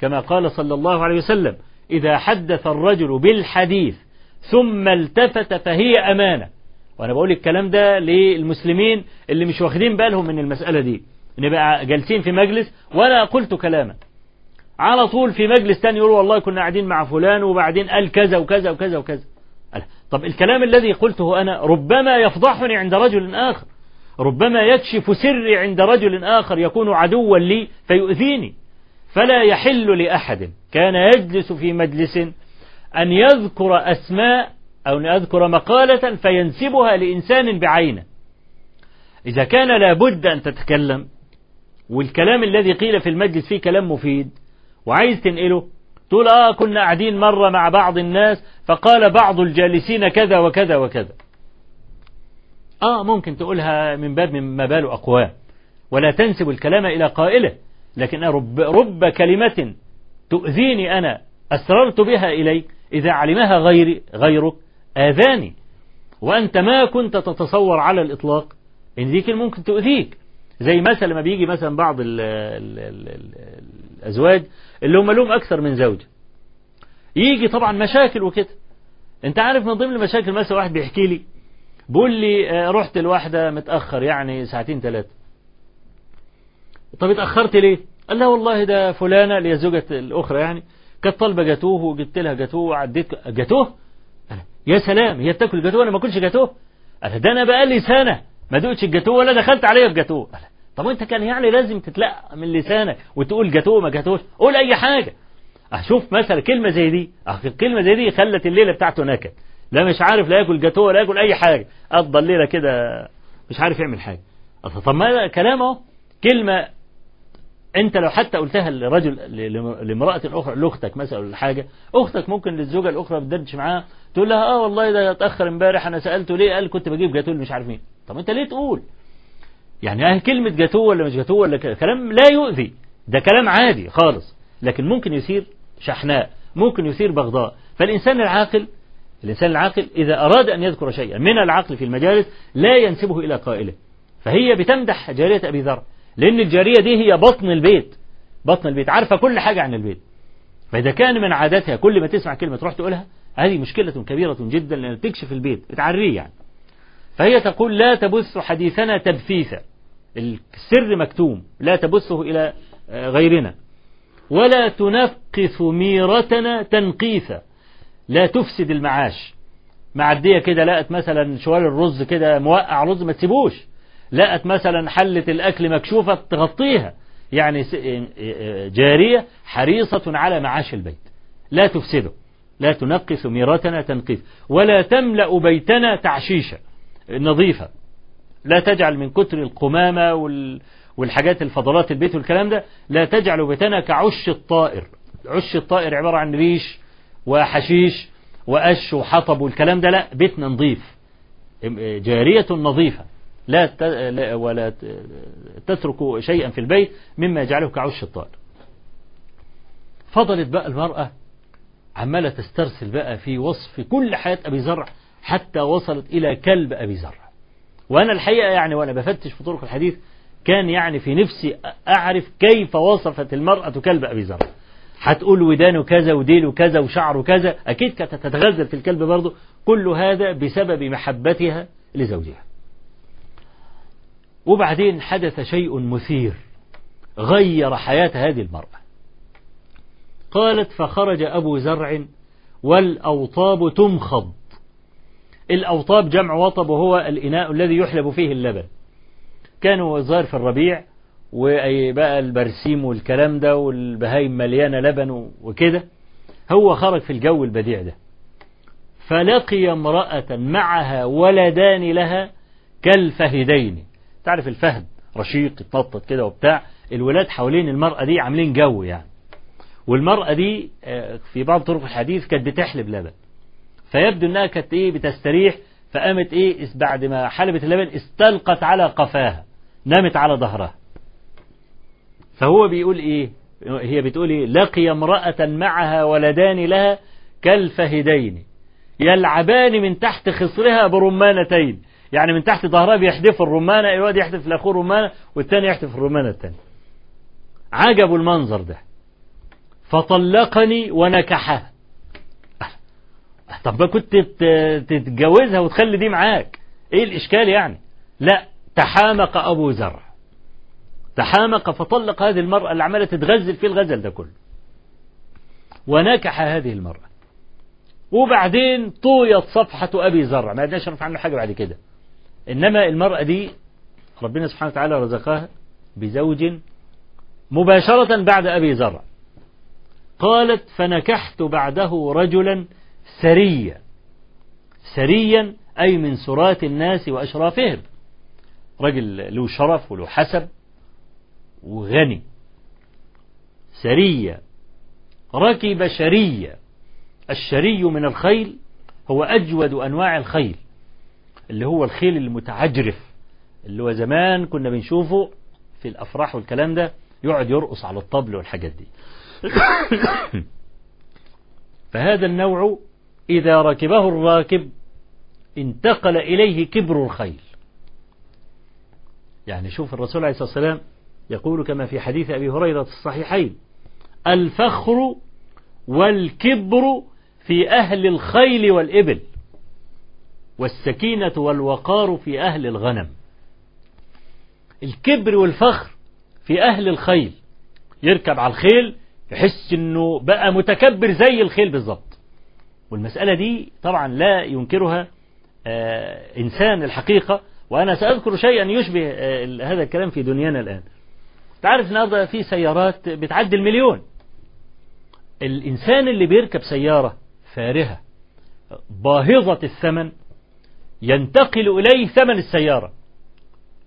كما قال صلى الله عليه وسلم إذا حدث الرجل بالحديث ثم التفت فهي أمانة. وأنا بقول الكلام ده للمسلمين اللي مش واخدين بالهم من المسألة دي. نبقى جالسين في مجلس ولا قلت كلاما. على طول في مجلس تاني يقول والله كنا قاعدين مع فلان وبعدين قال كذا وكذا وكذا وكذا. طب الكلام الذي قلته أنا ربما يفضحني عند رجل آخر. ربما يكشف سري عند رجل آخر يكون عدوا لي فيؤذيني. فلا يحل لأحد كان يجلس في مجلس أن يذكر أسماء أو أن يذكر مقالة فينسبها لإنسان بعينه. إذا كان لابد أن تتكلم والكلام الذي قيل في المجلس فيه كلام مفيد وعايز تنقله؟ تقول آه كنا قاعدين مرة مع بعض الناس فقال بعض الجالسين كذا وكذا وكذا. آه ممكن تقولها من باب ما بال أقوام. ولا تنسب الكلام إلى قائله. لكن رب, رب كلمة تؤذيني أنا أسررت بها إليك إذا علمها غيري غيرك آذاني. وأنت ما كنت تتصور على الإطلاق إن ذيك ممكن تؤذيك. زي مثلا لما بيجي مثلا بعض ال ال ال الأزواج اللي هم لهم أكثر من زوجة يجي طبعا مشاكل وكده. أنت عارف من ضمن المشاكل مثلا واحد بيحكي لي بيقول لي رحت لواحدة متأخر يعني ساعتين ثلاثة طب اتأخرت ليه؟ قال لها والله ده فلانة اللي هي زوجة الأخرى يعني كانت طالبة جاتوه وجبت لها جاتوه وعديت. جاتوه؟ يا سلام هي بتاكل جاتوه أنا ما اكلش جاتوه؟ قال ده أنا بقالي سنة ما دوقتش الجاتوه ولا دخلت عليها في جاتوه. قال طب انت كان يعني لازم تتلقى من لسانك وتقول جاتوه ما جاتوش؟ قول أي حاجة. أشوف مثلا كلمة زي دي كلمة زي دي خلت الليلة بتاعته نكد. لا مش عارف لا ياكل جاتوه ولا ياكل أي حاجة. قضى الليلة كده مش عارف يعمل حاجة. طب ما كلامه كلمة أنت لو حتى قلتها لرجل لامرأة أخرى لأختك مثلا ولا حاجة أختك ممكن للزوجة الأخرى بتدردش معاها تقول لها آه والله ده اتأخر امبارح أنا سألته ليه؟ قال كنت بجيب جاتوه مش عارف مين. طب أنت ليه تقول؟ يعني آه كلمة جاتوه ولا مش جاتوه ولا كلام لا يؤذي. ده كلام عادي خالص. لكن ممكن يثير شحناء ممكن يثير بغضاء. فالإنسان العاقل الإنسان العاقل إذا أراد أن يذكر شيئا من العقل في المجالس لا ينسبه إلى قائله. فهي بتمدح جارية أبي ذر لأن الجارية دي هي بطن البيت. بطن البيت عارفة كل حاجة عن البيت. فإذا كان من عاداتها كل ما تسمع كلمة تروح تقولها هذه مشكلة كبيرة جدا لأن تكشف البيت بتعريه يعني. فهي تقول لا تبث حديثنا تبثيثا. السر مكتوم. لا تبثه إلى غيرنا. ولا تنقث ميرتنا تنقيثا. لا تفسد المعاش. معدية كده لقت مثلا شوال الرز كده موقع رز ما تسيبوش. لقت مثلا حلة الأكل مكشوفة تغطيها. يعني جارية حريصة على معاش البيت. لا تفسده. لا تنقص ميرتنا تنقيث. ولا تملأ بيتنا تعشيشا. نظيفة. لا تجعل من كتر القمامة وال والحاجات الفضلات البيت والكلام ده لا تجعل بيتنا كعش الطائر. عش الطائر عبارة عن ريش وحشيش وقش وحطب والكلام ده لا بيتنا نظيف. جارية نظيفة. لا ولا تترك شيئا في البيت مما يجعله كعش الطائر. فضلت بقى المرأة عمالة تسترسل بقى في وصف كل حياة أبي زرع. حتى وصلت إلى كلب أبي زرع وأنا الحقيقة يعني وأنا بفتش في طرق الحديث كان يعني في نفسي أعرف كيف وصفت المرأة كلب أبي زرع هتقول ودانه كذا وديله كذا وشعره كذا أكيد كانت تتغزل في الكلب برضه. كل هذا بسبب محبتها لزوجها. وبعدين حدث شيء مثير غير حياة هذه المرأة. قالت فخرج أبو زرع والأوطاب تمخض. الأوطاب جمع وطب وهو الإناء الذي يحلب فيه اللبن. كانوا ظاهر في الربيع وبقى البرسيم والكلام ده والبهايم مليانة لبن وكده هو خرج في الجو البديع ده. فلقي امرأة معها ولدان لها كالفهدين. تعرف الفهد؟ رشيق يتنطط كده وبتاع. الولاد حوالين المرأة دي عاملين جو يعني. والمرأة دي في بعض طرق الحديث كانت بتحلب لبن. فيبدو انها كانت إيه بتستريح فقامت إيه بعد ما حلبت اللبن استلقت على قفاها نامت على ظهرها. فهو بيقول إيه هي بتقول إيه لقي امرأة معها ولدان لها كالفهدين يلعبان من تحت خصرها برمانتين. يعني من تحت ظهرها بيحدف الرمانة الواد يحدف لأخوه رمانة والتاني يحدف الرمانة التاني عجبوا المنظر ده. فطلقني ونكحها طب ما كنت تت- تتجوزها وتخلي دي معاك. إيه الإشكال يعني؟ لا تحامق أبو زرع تحامق فطلق هذه المرأة اللي عمالة تتغزل في الغزل ده كله. ونكح هذه المرأة. وبعدين طويت صفحة أبي زرع ما قدناش نعرف عنه حاجة بعد كده. إنما المرأة دي ربنا سبحانه وتعالى رزقها بزوج مباشرة بعد أبي زرع قالت فنكحت بعده رجلا سريا سريا أي من سرات الناس وأشرافهم. رجل له شرف وله حسب وغني. سرية. ركب شرية. الشري من الخيل هو أجود أنواع الخيل. اللي هو الخيل المتعجرف. اللي هو زمان كنا بنشوفه في الأفراح والكلام ده يقعد يرقص على الطبل والحاجات دي. <coughs> فهذا النوع إذا ركبه الراكب انتقل إليه كبر الخيل. يعني شوف الرسول عليه الصلاة والسلام يقول كما في حديث أبي هريرة في الصحيحين الفخر والكبر في أهل الخيل والإبل والسكينة والوقار في أهل الغنم. الكبر والفخر في أهل الخيل يركب على الخيل يحس إنه بقى متكبر زي الخيل بالظبط. والمسألة دي طبعا لا ينكرها آه إنسان الحقيقة وأنا سأذكر شيئا يشبه آه هذا الكلام في دنيانا الآن. تعرف النهارده في سيارات بتعدي المليون. الإنسان اللي بيركب سيارة فارهة باهظة الثمن ينتقل إليه ثمن السيارة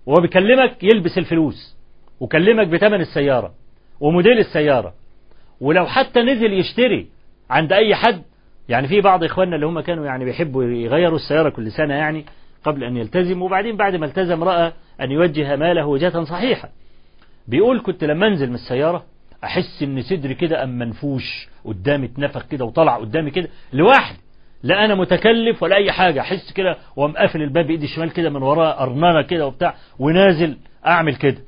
وهو بيكلمك يلبس الفلوس وكلمك بثمن السيارة وموديل السيارة ولو حتى نزل يشتري عند أي حد يعني في بعض إخواننا اللي هم كانوا يعني بيحبوا يغيروا السيارة كل سنة يعني قبل أن يلتزم وبعدين بعد ما التزم رأى أن يوجه ماله وجهة صحيحة. بيقول كنت لما أنزل من السيارة أحس إن صدري كده أم منفوش قدامي اتنفخ كده وطلع قدامي كده لوحدي لا أنا متكلف ولا أي حاجة أحس كده وأم قافل الباب بإيدي الشمال كده من وراه قرنانة كده وبتاع ونازل أعمل كده.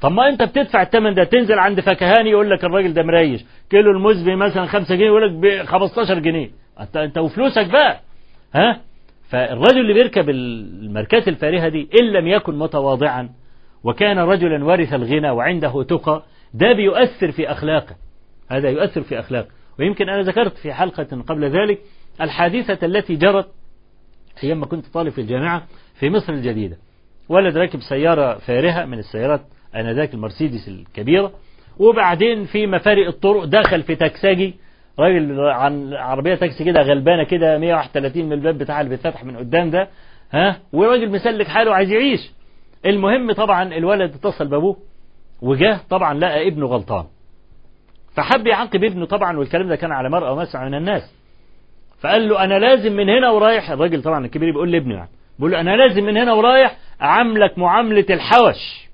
طب ما انت بتدفع الثمن ده تنزل عند فكهاني يقول لك الراجل ده مريش كيلو الموز مثلا 5 جنيه يقول لك ب 15 جنيه. انت أنت وفلوسك بقى. ها؟ فالرجل اللي بيركب الماركات الفارهة دي إن لم يكن متواضعا وكان رجلا ورث الغنى وعنده تقى ده بيؤثر في أخلاقه. هذا يؤثر في أخلاقه. ويمكن أنا ذكرت في حلقة قبل ذلك الحادثة التي جرت أيام ما كنت طالب في الجامعة في مصر الجديدة. ولد راكب سيارة فارهة من السيارات آنذاك المرسيدس الكبيرة. وبعدين في مفارق الطرق دخل في تكساجي. راجل عن عربية تاكسي كده غلبانة كده 131 من الباب بتاع اللي بيتفتح من قدام ده ها؟ وراجل مسلك حاله عايز يعيش. المهم طبعا الولد اتصل بأبوه وجاه طبعا لقى ابنه غلطان. فحب يعاقب ابنه طبعا والكلام ده كان على مرأى ومسع من الناس. فقال له أنا لازم من هنا ورايح. الراجل طبعا الكبير بيقول لابنه يعني. بيقول له أنا لازم من هنا ورايح أعاملك معاملة الحوش.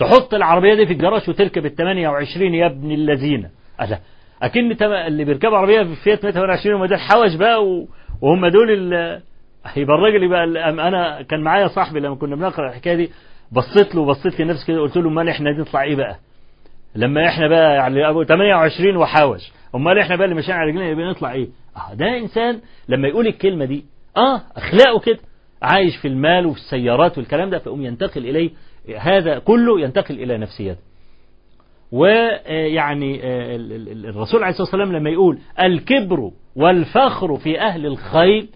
تحط العربية دي في الجراج وتركب ال 28 يا ابن اللذينة. ألا أكن اللي بيركبوا عربية في فيات 128 هم ده الحوش بقى وهم دول يبقى الراجل يبقى أنا كان معايا صاحبي لما كنا بنقرأ الحكاية دي بصيت له وبصيت لنفسي كده قلت له أمال إحنا نطلع إيه بقى؟ لما إحنا بقى يعني أبو 28 وحاوش أمال إحنا بقى اللي ماشيين على رجلنا يبقى نطلع إيه؟ آه ده إنسان لما يقول الكلمة دي آه أخلاقه كده عايش في المال وفي السيارات والكلام ده فيقوم ينتقل إليه هذا كله ينتقل إلى نفسيته ويعني الرسول عليه الصلاة والسلام لما يقول الكبر والفخر في أهل الخيل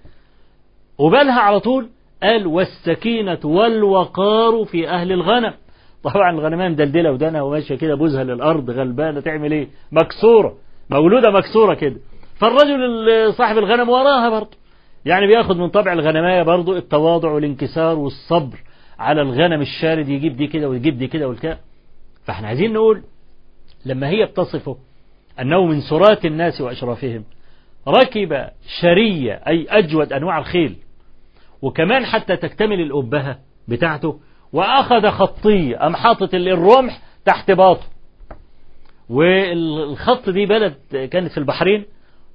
وبالها على طول قال والسكينة والوقار في أهل الغنم. طبعا الغنمية مدلدلة ودانها وماشية كده بوزها للأرض غلبانة تعمل إيه؟ مكسورة مولودة مكسورة كده. فالرجل صاحب الغنم وراها برضه. يعني بياخد من طبع الغنمية برضه التواضع والانكسار والصبر. على الغنم الشارد يجيب دي كده ويجيب دي كده والكلام فاحنا عايزين نقول لما هي بتصفه أنه من سرات الناس وأشرافهم ركب شرية أي أجود أنواع الخيل وكمان حتى تكتمل الأبهة بتاعته وأخذ خطية أم حاطط الرمح تحت باطه. والخط دي بلد كانت في البحرين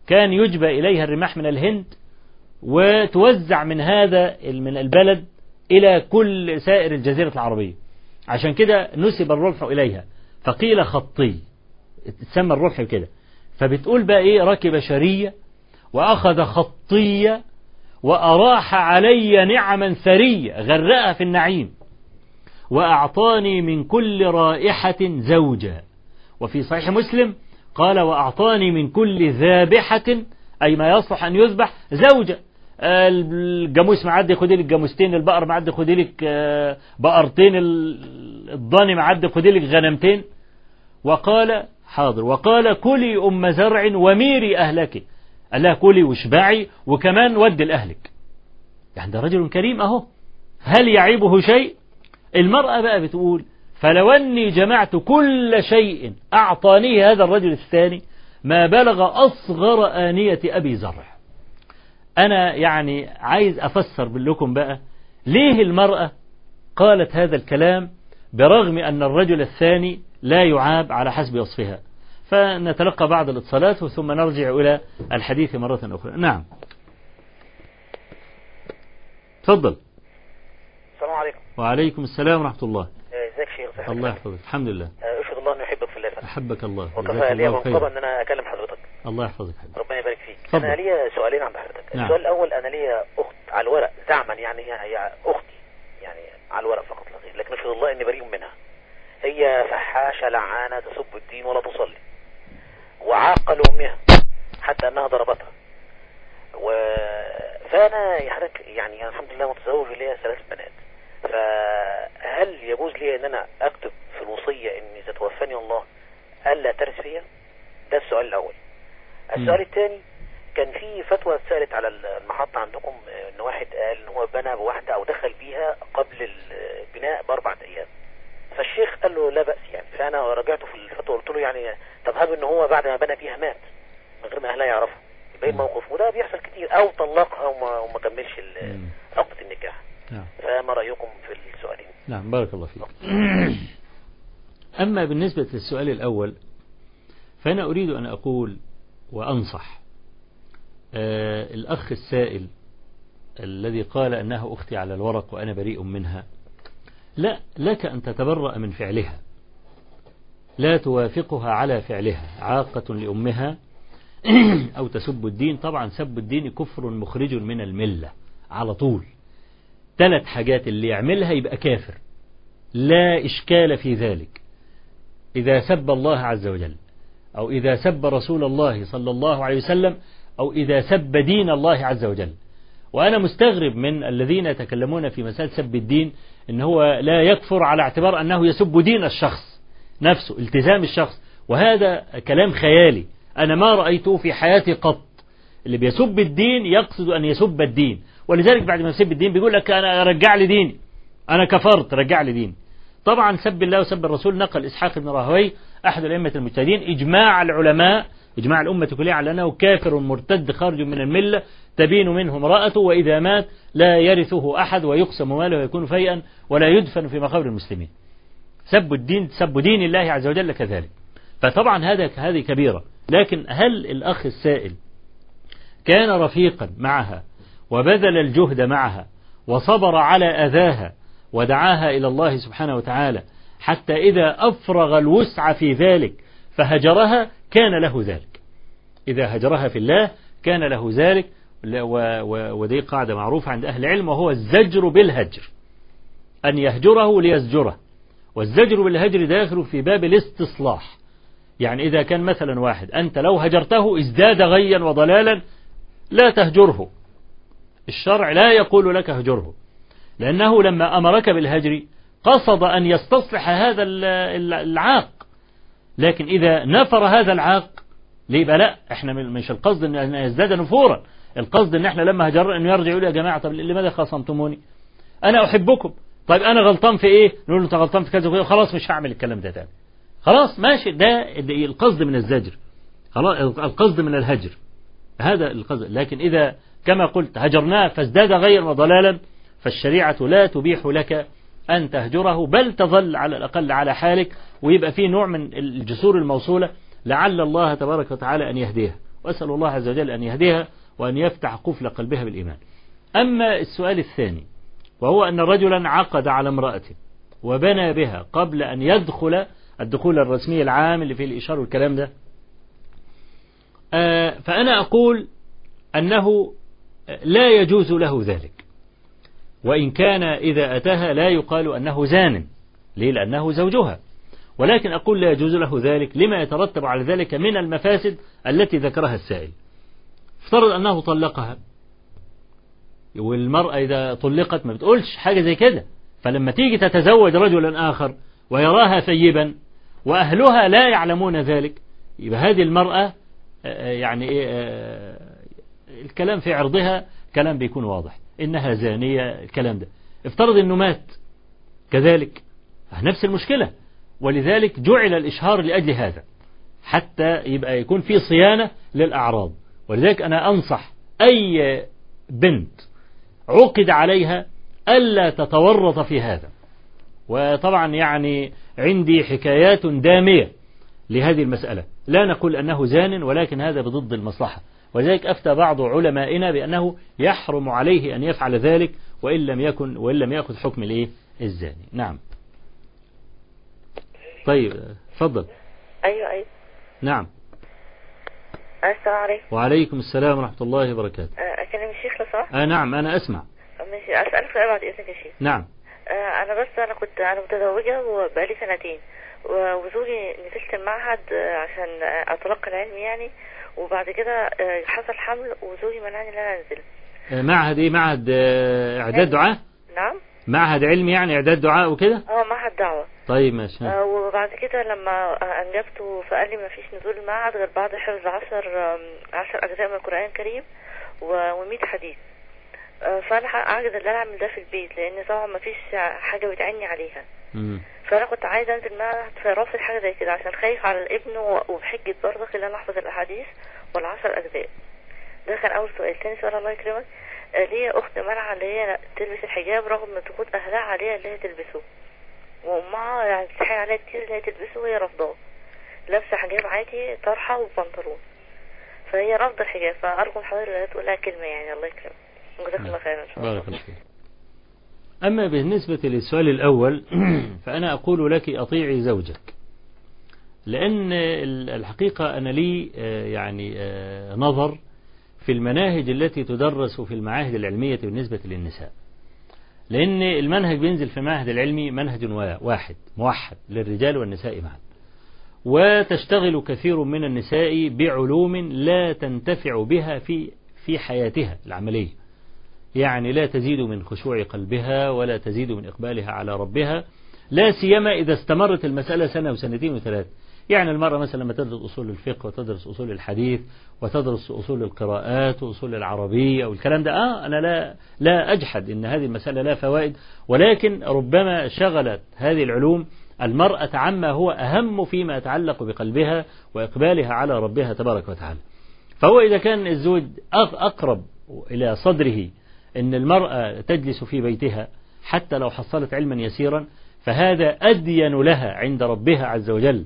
كان يجبى إليها الرماح من الهند وتوزع من هذا من البلد إلى كل سائر الجزيرة العربية. عشان كده نسب الرمح إليها. فقيل خطي. تسمى الرمح كده. فبتقول بقى إيه؟ ركب شرية وأخذ خطية وأراح علي نعما ثرية. غرقها في النعيم. وأعطاني من كل رائحة زوجا وفي صحيح مسلم قال وأعطاني من كل ذابحة أي ما يصلح أن يذبح زوجا الجاموس معدي خدي لك جاموستين البقر معدي خدي لك آه، بقرتين ال- الضاني معدي خدي لك غنمتين. وقال حاضر. وقال كلي أم زرع وميري أهلك. قال لها كلي واشبعي وكمان ودي لأهلك. يعني ده رجل كريم أهو. هل يعيبه شيء؟ المرأة بقى بتقول فلو أني جمعت كل شيء أعطانيه هذا الرجل الثاني ما بلغ أصغر آنية أبي زرع. أنا يعني عايز أفسر لكم بقى ليه المرأة قالت هذا الكلام برغم أن الرجل الثاني لا يعاب على حسب وصفها؟ فنتلقى بعض الاتصالات ثم نرجع إلى الحديث مرة أخرى. نعم. تفضل. السلام عليكم. وعليكم السلام ورحمة الله. إزيك شيخ؟ الله يحفظك. الحمد لله. أشهد الله انه يحبك في الله. فعلا. أحبك الله. وكفى لي خيرا. أن أنا أكلم حضرتك. الله يحفظك حبيبي. ربنا يبارك فيك. اتفضل. أنا ليا سؤالين عند حضرتك نعم. السؤال الأول أنا ليا أخت على الورق زعما يعني هي هي أختي يعني على الورق فقط لا غير لكن اشهد الله إني بريء منها. هي فحاشة لعانة تسب الدين ولا تصلي. وعاق لأمها حتى أنها ضربتها. و... فأنا حضرتك يعني الحمد لله متزوج ليا ثلاث بنات. فهل يجوز لي إن أنا أكتب في الوصية ان اذا توفاني الله ألا ترث فيا؟ ده السؤال الأول. السؤال الثاني كان في فتوى اتسالت على المحطة عندكم إن واحد قال إن هو بنى بواحدة أو دخل بيها قبل البناء بأربع أيام. فالشيخ قال له لا بأس يعني. فأنا رجعته في الفتوى قلت له يعني طب هب إن هو بعد ما بنى بيها مات؟ من غير ما أهلها يعرفوا. يبقى إيه الموقف وده بيحصل كتير. أو طلقها وما, وما كملش. عقدة النكاح. نعم. فما رأيكم في السؤالين؟ نعم بارك الله فيك <clears throat> أما بالنسبة للسؤال الأول فأنا أريد أن أقول وأنصح. آه الأخ السائل الذي قال أنها أختي على الورق وأنا بريء منها لا لك أن تتبرأ من فعلها. لا توافقها على فعلها. عاقة لأمها <clears throat> أو تسب الدين. طبعا سب الدين كفر مخرج من الملة على طول. ثلاث حاجات اللي يعملها يبقى كافر. لا إشكال في ذلك. إذا سب الله عز وجل. أو إذا سب رسول الله صلى الله عليه وسلم أو إذا سب دين الله عز وجل. وأنا مستغرب من الذين يتكلمون في مسألة سب الدين إن هو لا يكفر على اعتبار أنه يسب دين الشخص نفسه التزام الشخص. وهذا كلام خيالي. أنا ما رأيته في حياتي قط. اللي بيسب الدين يقصد أن يسب الدين. ولذلك بعد ما يسب الدين بيقول لك أنا رجع لي ديني. أنا كفرت رجع لي ديني. طبعا سب الله وسب الرسول نقل إسحاق بن راهوي أحد الأئمة المجتهدين إجماع العلماء إجماع الأمة كلها على أنه كافر مرتد خارج من الملة تبين منه امرأته وإذا مات لا يرثه أحد ويقسم ماله ويكون فيئا ولا يدفن في مقابر المسلمين. سب الدين سب دين الله عز وجل كذلك. فطبعا هذا هذه كبيرة. لكن هل الأخ السائل كان رفيقا معها وبذل الجهد معها وصبر على أذاها ودعاها إلى الله سبحانه وتعالى حتى إذا أفرغ الوسع في ذلك فهجرها كان له ذلك. إذا هجرها في الله كان له ذلك ودي قاعدة معروفة عند أهل العلم وهو الزجر بالهجر. أن يهجره ليزجره. والزجر بالهجر داخل في باب الاستصلاح. يعني إذا كان مثلا واحد أنت لو هجرته ازداد غيا وضلالا لا تهجره. الشرع لا يقول لك هجره لأنه لما أمرك بالهجر قصد أن يستصلح هذا العاق. لكن إذا نفر هذا العاق ليه بقى لا؟ إحنا مش القصد ان يزداد نفورا. القصد إن إحنا لما هجر انه يرجع يقول يا جماعة طب لماذا خاصمتموني أنا أحبكم. طيب أنا غلطان في إيه؟ نقول له أنت غلطان في كذا وكذا خلاص مش هعمل الكلام ده تاني. خلاص ماشي. ده القصد من الزجر. خلاص القصد من الهجر. هذا القصد. لكن إذا كما قلت هجرناه فازداد غير وضلالا فالشريعة لا تبيح لك أن تهجره بل تظل على الأقل على حالك ويبقى فيه نوع من الجسور الموصولة لعل الله تبارك وتعالى أن يهديها. وأسأل الله عز وجل أن يهديها وأن يفتح قفل قلبها بالإيمان. أما السؤال الثاني وهو أن رجلا عقد على امرأته وبنى بها قبل أن يدخل الدخول الرسمي العام اللي فيه الإشارة والكلام ده. آه، فأنا أقول أنه لا يجوز له ذلك. وإن كان إذا أتاها لا يقال أنه زان ليه؟ لأنه زوجها. ولكن أقول لا يجوز له ذلك. لما يترتب على ذلك من المفاسد التي ذكرها السائل. افترض أنه طلقها. والمرأة إذا طلقت ما بتقولش حاجة زي كده. فلما تيجي تتزوج رجلا آخر ويراها ثيبا وأهلها لا يعلمون ذلك يبقى هذه المرأة آه، يعني إيه آه، الكلام في عرضها كلام بيكون واضح. إنها زانية الكلام ده. افترض إنه مات. كذلك. نفس المشكلة. ولذلك جعل الإشهار لأجل هذا. حتى يبقى يكون في صيانة للأعراض. ولذلك أنا أنصح أي بنت عقد عليها ألا تتورط في هذا. وطبعا يعني عندي حكايات دامية لهذه المسألة. لا نقول أنه زان ولكن هذا بضد المصلحة. ولذلك أفتى بعض علمائنا بأنه يحرم عليه أن يفعل ذلك وإن لم يكن وإن لم يأخذ حكم الإيه؟ الزاني. نعم. طيب تفضل. أيوه أيوه. نعم. السلام عليكم. وعليكم السلام ورحمة الله وبركاته. آه، أكلم الشيخ لو سمحت؟ آه نعم أنا أسمع. ماشي. أسألك سؤال بعد إذنك يا شيخ. نعم. آه، أنا بس أنا كنت أنا متزوجة وبقالي سنتين وزوجي نزلت المعهد عشان أتلقى العلم يعني. وبعد كده آه، حصل حمل وزوجي منعني إن أنا أنزل. آه، معهد إيه؟ معهد آه، إعداد دعاء؟ نعم. معهد علمي يعني إعداد دعاء وكده؟ آه معهد دعوة. طيب ماشي. آه، وبعد كده لما أنجبته فقال لي ما فيش نزول المعهد غير بعد حفظ عشر آم، عشر أجزاء من القرآن الكريم و100 حديث. فأنا عاجز إن أنا أعمل ده في البيت لأن طبعا ما فيش حاجة بتعني عليها. مم. فأنا كنت عايزة أنزل معهد فرافض حاجة زي كده عشان خايف على الابن وبحجه برضك ان أنا احفظ الأحاديث والعشر أجزاء. ده كان أول سؤال. تاني سؤال الله يكرمك. آه، ليا أخت منع اللي هي تلبس الحجاب رغم ضغوط أهلها عليها اللي هي تلبسه؟ وأمها يعني بتحكي عليها كتير اللي هي تلبسه وهي رافضاه. لابسة حجاب عادي طرحة وبنطلون. فهي رافضة الحجاب فأرجو من حضرتك تقول لها كلمة يعني الله يكرمك. الله خيرا بارك الله فيك. أما بالنسبة للسؤال الأول <clears throat> فأنا أقول لك أطيعي زوجك. لأن ال- الحقيقة أنا لي آه، يعني آه، نظر في المناهج التي تدرس في المعاهد العلمية بالنسبة للنساء. لأن المنهج بينزل في المعهد العلمي منهج وا- واحد موحد للرجال والنساء معا. وتشتغل كثير من النساء بعلوم لا تنتفع بها في في حياتها العملية. يعني لا تزيد من خشوع قلبها ولا تزيد من إقبالها على ربها لا سيما إذا استمرت المسألة سنة وسنتين وثلاث. يعني المرأة مثلا لما تدرس أصول الفقه وتدرس أصول الحديث وتدرس أصول القراءات وأصول العربية والكلام ده آه أنا لا لا أجحد إن هذه المسألة لا فوائد. ولكن ربما شغلت هذه العلوم المرأة عما هو أهم فيما يتعلق بقلبها وإقبالها على ربها تبارك وتعالى. فهو إذا كان الزوج أق- أقرب إلى صدره أن المرأة تجلس في بيتها حتى لو حصلت علما يسيرا فهذا أدين لها عند ربها عز وجل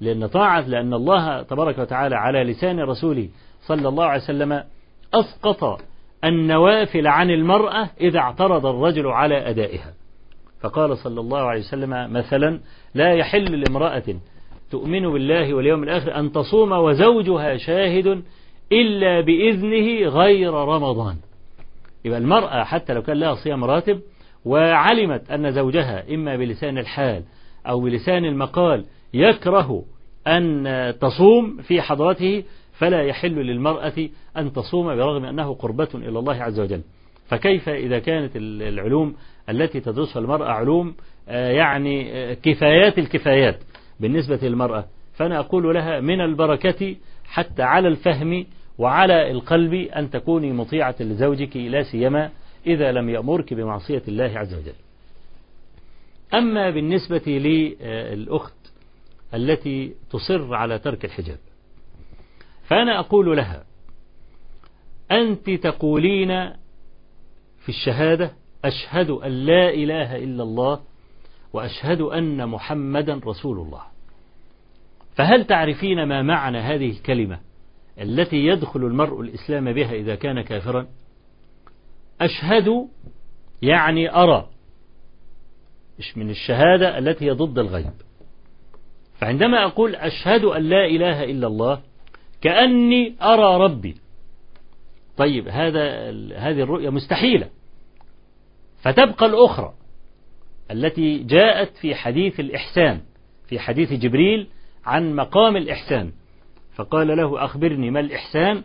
لأن طاعة لأن الله تبارك وتعالى على لسان رسوله صلى الله عليه وسلم أسقط النوافل عن المرأة إذا اعترض الرجل على أدائها. فقال صلى الله عليه وسلم مثلا لا يحل لامرأة تؤمن بالله واليوم الآخر أن تصوم وزوجها شاهد إلا بإذنه غير رمضان. يبقى المرأة حتى لو كان لها صيام راتب وعلمت أن زوجها إما بلسان الحال أو بلسان المقال يكره أن تصوم في حضرته فلا يحل للمرأة أن تصوم برغم أنه قربة إلى الله عز وجل. فكيف إذا كانت العلوم التي تدرسها المرأة علوم آه، يعني آه، كفايات الكفايات بالنسبة للمرأة فأنا أقول لها من البركة حتى على الفهم وعلى القلب أن تكوني مطيعة لزوجك لا سيما إذا لم يأمرك بمعصية الله عز وجل. أما بالنسبة للأخت التي تصر على ترك الحجاب فأنا أقول لها أنت تقولين في الشهادة أشهد أن لا إله إلا الله وأشهد أن محمدا رسول الله. فهل تعرفين ما معنى هذه الكلمة؟ التي يدخل المرء الإسلام بها إذا كان كافرا؟ أشهد يعني أرى. مش من الشهادة التي ضد الغيب. فعندما أقول أشهد أن لا إله إلا الله كأني أرى ربي. طيب هذا هذه الرؤية مستحيلة. فتبقى الأخرى التي جاءت في حديث الإحسان في حديث جبريل عن مقام الإحسان. فقال له أخبرني ما الإحسان؟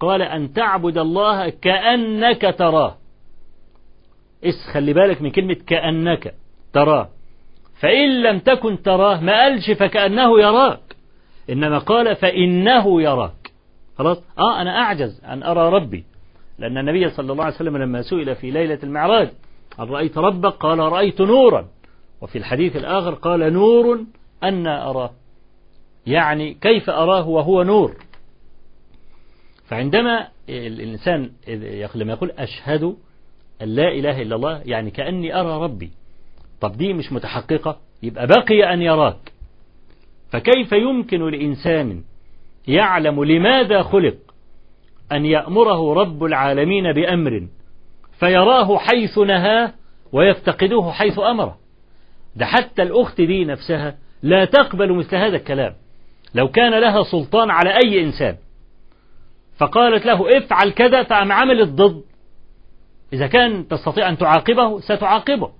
قال أن تعبد الله كأنك تراه. إس خلي بالك من كلمة كأنك تراه. فإن لم تكن تراه ما قالش فكأنه يراك. إنما قال فإنه يراك. خلاص؟ آه أنا أعجز أن أرى ربي. لأن النبي صلى الله عليه وسلم لما سئل في ليلة المعراج هل رأيت ربك؟ قال رأيت نورا. وفي الحديث الآخر قال نور أن أراه. يعني كيف أراه وهو نور. فعندما الإنسان لما يقول أشهد أن لا إله إلا الله يعني كأني أرى ربي. طب دي مش متحققة؟ يبقى بقي أن يراك. فكيف يمكن لإنسان يعلم لماذا خلق أن يأمره رب العالمين بأمر فيراه حيث نهاه ويفتقده حيث أمره؟ ده حتى الأخت دي نفسها لا تقبل مثل هذا الكلام. لو كان لها سلطان على أي إنسان. فقالت له افعل كذا فأم عمل الضد. إذا كان تستطيع أن تعاقبه ستعاقبه.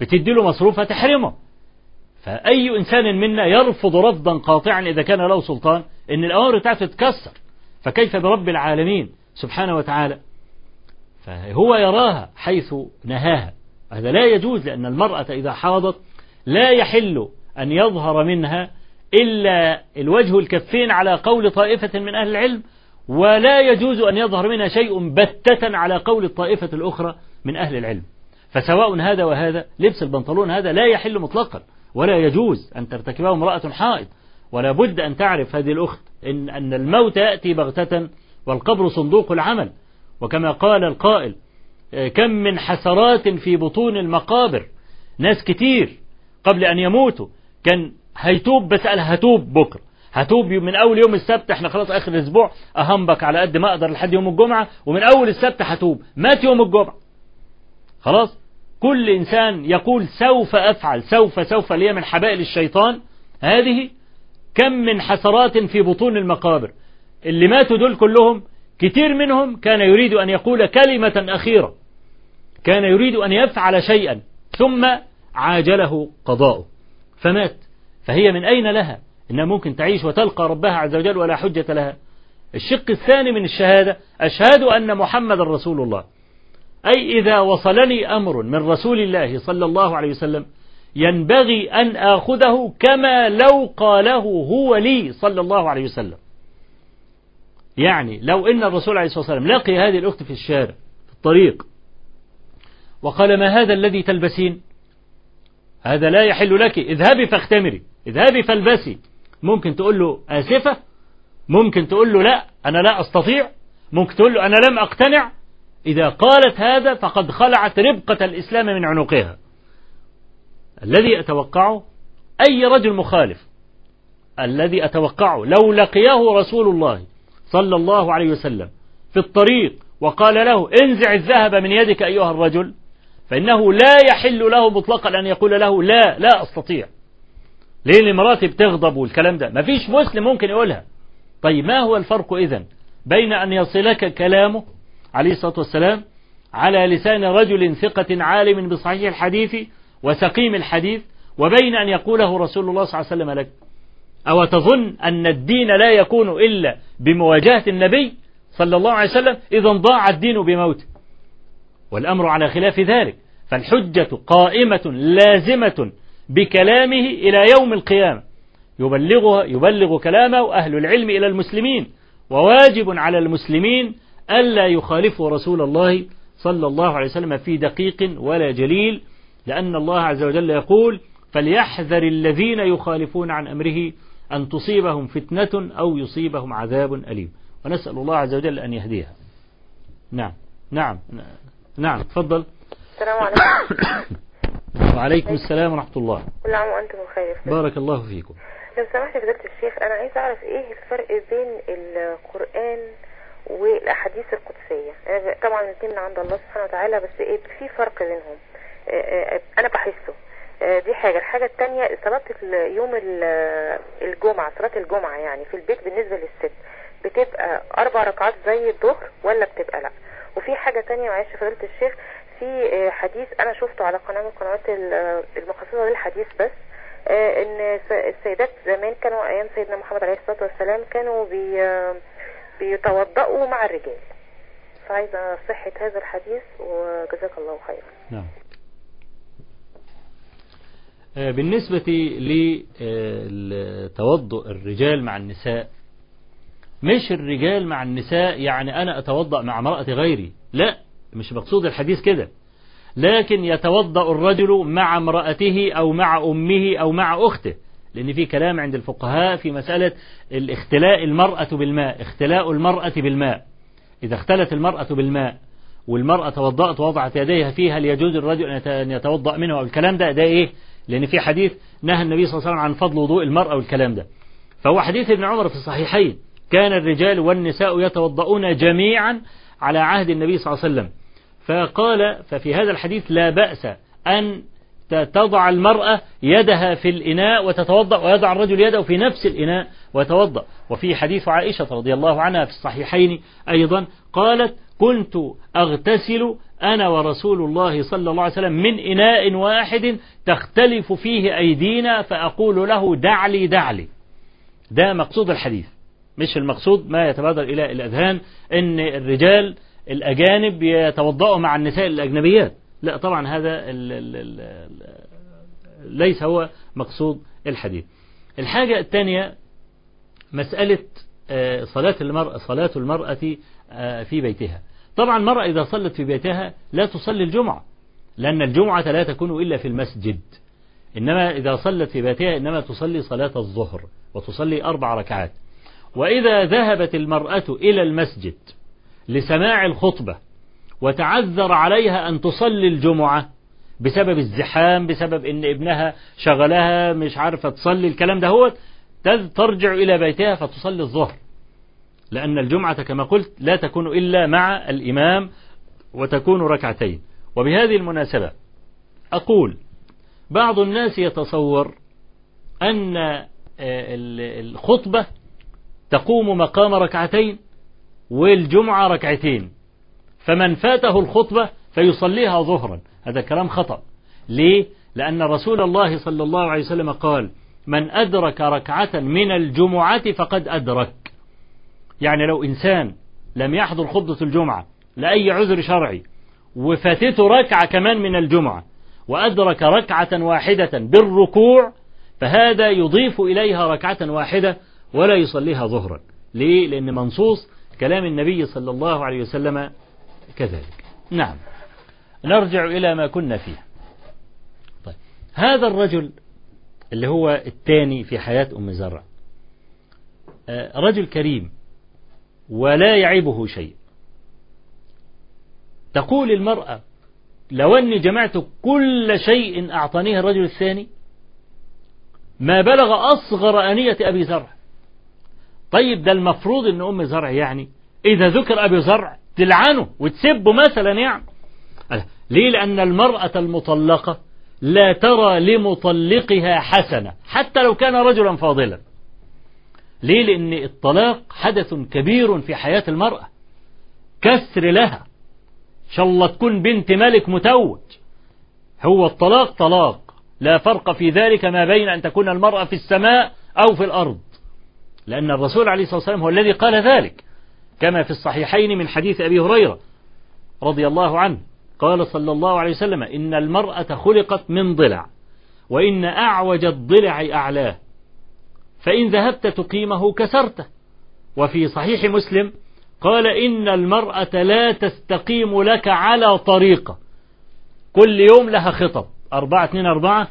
بتدي له مصروف فتحرمه. فأي إنسان منا يرفض رفضا قاطعا إذا كان له سلطان إن الأوامر بتاعته تتكسر. فكيف برب العالمين سبحانه وتعالى؟ فهو يراها حيث نهاها. هذا لا يجوز لأن المرأة إذا حاضت لا يحل أن يظهر منها إلا الوجه الكفين على قول طائفة من أهل العلم ولا يجوز أن يظهر منها شيء بتة على قول الطائفة الأخرى من أهل العلم. فسواء هذا وهذا لبس البنطلون هذا لا يحل مطلقا ولا يجوز أن ترتكبه امرأة حائض ولا بد أن تعرف هذه الأخت إن, أن الموت يأتي بغتة والقبر صندوق العمل. وكما قال القائل كم من حسرات في بطون المقابر. ناس كتير قبل أن يموتوا كان هيتوب بس قال هتوب بكرة. هتوب من أول يوم السبت إحنا خلاص آخر الأسبوع أهمبك على قد ما أقدر لحد يوم الجمعة. ومن أول السبت هتوب. مات يوم الجمعة. خلاص؟ كل إنسان يقول سوف أفعل سوف سوف لي من حبائل الشيطان. هذه كم من حسرات في بطون المقابر. اللي ماتوا دول كلهم كتير منهم كان يريد أن يقول كلمة أخيرة. كان يريد أن يفعل شيئا ثم عاجله قضاؤه. فمات. فهي من أين لها؟ إنها ممكن تعيش وتلقى ربها عز وجل ولا حجة لها. الشق الثاني من الشهادة أشهد أن محمد رسول الله. أي إذا وصلني أمر من رسول الله صلى الله عليه وسلم ينبغي أن آخذه كما لو قاله هو لي صلى الله عليه وسلم. يعني لو إن الرسول عليه الصلاة والسلام لقي هذه الأخت في الشارع في الطريق وقال ما هذا الذي تلبسين؟ هذا لا يحل لك اذهبي فاختمري. اذهبي فالبسي. ممكن تقول له آسفة ممكن تقول له لا أنا لا أستطيع. ممكن تقول له أنا لم أقتنع. إذا قالت هذا فقد خلعت ربقة الإسلام من عنقها. الذي أتوقعه أي رجل مخالف الذي أتوقعه لو لقيه رسول الله صلى الله عليه وسلم في الطريق وقال له انزع الذهب من يدك أيها الرجل فإنه لا يحل له مطلقا أن يقول له لا لا أستطيع. ليه لمراتي بتغضب والكلام ده؟ مفيش مسلم ممكن يقولها. طيب ما هو الفرق إذن بين أن يصلك كلامه عليه الصلاة والسلام على لسان رجل ثقة عالم بصحيح الحديث وسقيم الحديث وبين أن يقوله رسول الله صلى الله عليه وسلم لك؟ أو تظن أن الدين لا يكون إلا بمواجهة النبي صلى الله عليه وسلم؟ إذا ضاع الدين بموته والأمر على خلاف ذلك. فالحجة قائمة لازمة بكلامه إلى يوم القيامة. يبلغها يبلغ كلامه أهل العلم إلى المسلمين وواجب على المسلمين ألا يخالفوا رسول الله صلى الله عليه وسلم في دقيق ولا جليل لأن الله عز وجل يقول فليحذر الذين يخالفون عن أمره أن تصيبهم فتنة أو يصيبهم عذاب أليم. ونسأل الله عز وجل أن يهديها. نعم. نعم. نعم. تفضل. السلام عليكم. <coughs> وعليكم السلام ورحمة الله. كل عام وأنتم بخير. بارك الله فيكم. لو سمحت فضيلة الشيخ أنا عايز أعرف إيه الفرق بين القرآن والأحاديث القدسية؟ طبعا الاثنين من عند الله سبحانه وتعالى بس إيه في فرق بينهم. أنا بحسه. آه، دي حاجة. الحاجة التانية صلاة يوم ال- الجمعة صلاة الجمعة يعني في البيت بالنسبة للست بتبقى أربع ركعات زي الظهر ولا بتبقى لأ؟ وفي حاجة تانية معلش فضيلة الشيخ في آه، حديث أنا شفته على قناة من القنوات ال- المخصصة للحديث بس آه، س- السيدات زمان كانوا أيام سيدنا محمد عليه الصلاة والسلام كانوا بي بيتوضأوا مع الرجال. فعايزة صحة هذا الحديث وجزاك الله خيرا. نعم. آه، بالنسبة لتوضؤ الرجال مع النساء مش الرجال مع النساء يعني أنا أتوضأ مع امرأة غيري لا. مش مقصود الحديث كده. لكن يتوضأ الرجل مع امرأته أو مع أمه أو مع أخته. لأن في كلام عند الفقهاء في مسألة الاختلاء المرأة بالماء اختلاء المرأة بالماء. إذا اختلت المرأة بالماء والمرأة توضأت ووضعت يديها فيها ليجوز الرجل أن يت- أن يتوضأ منه الكلام ده؟ ده إيه؟ لأن في حديث نهى النبي صلى الله عليه وسلم عن فضل وضوء المرأة والكلام ده. فهو حديث ابن عمر في الصحيحين. كان الرجال والنساء يتوضؤون جميعا على عهد النبي صلى الله عليه وسلم. فقال ففي هذا الحديث لا بأس أن تضع المرأة يدها في الإناء وتتوضأ ويضع الرجل يده في نفس الإناء ويتوضأ وفي حديث عائشة رضي الله عنها في الصحيحين أيضا قالت كنت أغتسل أنا ورسول الله صلى الله عليه وسلم من إناء واحد تختلف فيه أيدينا فأقول له دعلي دعلي ده مقصود الحديث. مش المقصود ما يتبادر إلى الأذهان أن الرجال الأجانب يتوضأوا مع النساء الأجنبيات. لا طبعا هذا ال ال ال ال ليس هو مقصود الحديث. الحاجة الثانية مسألة آه، صلاة المرأة صلاة المرأة آه، في بيتها. طبعا المرأة إذا صلت في بيتها لا تصلي الجمعة لأن الجمعة لا تكون إلا في المسجد. إنما إذا صلت في بيتها إنما تصلي صلاة الظهر وتصلي أربع ركعات. وإذا ذهبت المرأة إلى المسجد لسماع الخطبة وتعذر عليها أن تصلي الجمعة بسبب الزحام بسبب إن ابنها شغلها مش عارفة تصلي الكلام ده هو ترجع إلى بيتها فتصلي الظهر. لأن الجمعة كما قلت لا تكون إلا مع الإمام وتكون ركعتين. وبهذه المناسبة أقول بعض الناس يتصور أن آه، ال- الخطبة تقوم مقام ركعتين والجمعة ركعتين. فمن فاته الخطبة فيصليها ظهرا. هذا كلام خطأ. ليه؟ لأن رسول الله صلى الله عليه وسلم قال من أدرك ركعة من الجمعة فقد أدرك. يعني لو إنسان لم يحضر خطبة الجمعة لأي عذر شرعي وفاتته ركعة كمان من الجمعة وأدرك ركعة واحدة بالركوع فهذا يضيف إليها ركعة واحدة ولا يصليها ظهرا. ليه؟ لأن منصوص كلام النبي صلى الله عليه وسلم كذلك. نعم. نرجع إلى ما كنا فيه. طيب. هذا الرجل اللي هو الثاني في حياة أم زرع آه، رجل كريم ولا يعيبه شيء. تقول المرأة لو أني جمعت كل شيء أعطانيه الرجل الثاني ما بلغ أصغر أنية أبي زرع. طيب ده المفروض أن أم زرع يعني. إذا ذكر أبي زرع تلعنه وتسبه مثلا يعني. ليه؟ لأن المرأة المطلقة لا ترى لمطلقها حسنة حتى لو كان رجلا فاضلا. ليه؟ لأن الطلاق حدث كبير في حياة المرأة. كسر لها. إن شاء الله تكون بنت ملك متوج. هو الطلاق طلاق. لا فرق في ذلك ما بين أن تكون المرأة في السماء أو في الأرض. لأن الرسول عليه الصلاة والسلام هو الذي قال ذلك. كما في الصحيحين من حديث أبي هريرة رضي الله عنه قال صلى الله عليه وسلم إن المرأة خلقت من ضلع وإن أعوج الضلع أعلاه فإن ذهبت تقيمه كسرته. وفي صحيح مسلم قال إن المرأة لا تستقيم لك على طريقة كل يوم لها خطب أربعة اتنين أربعة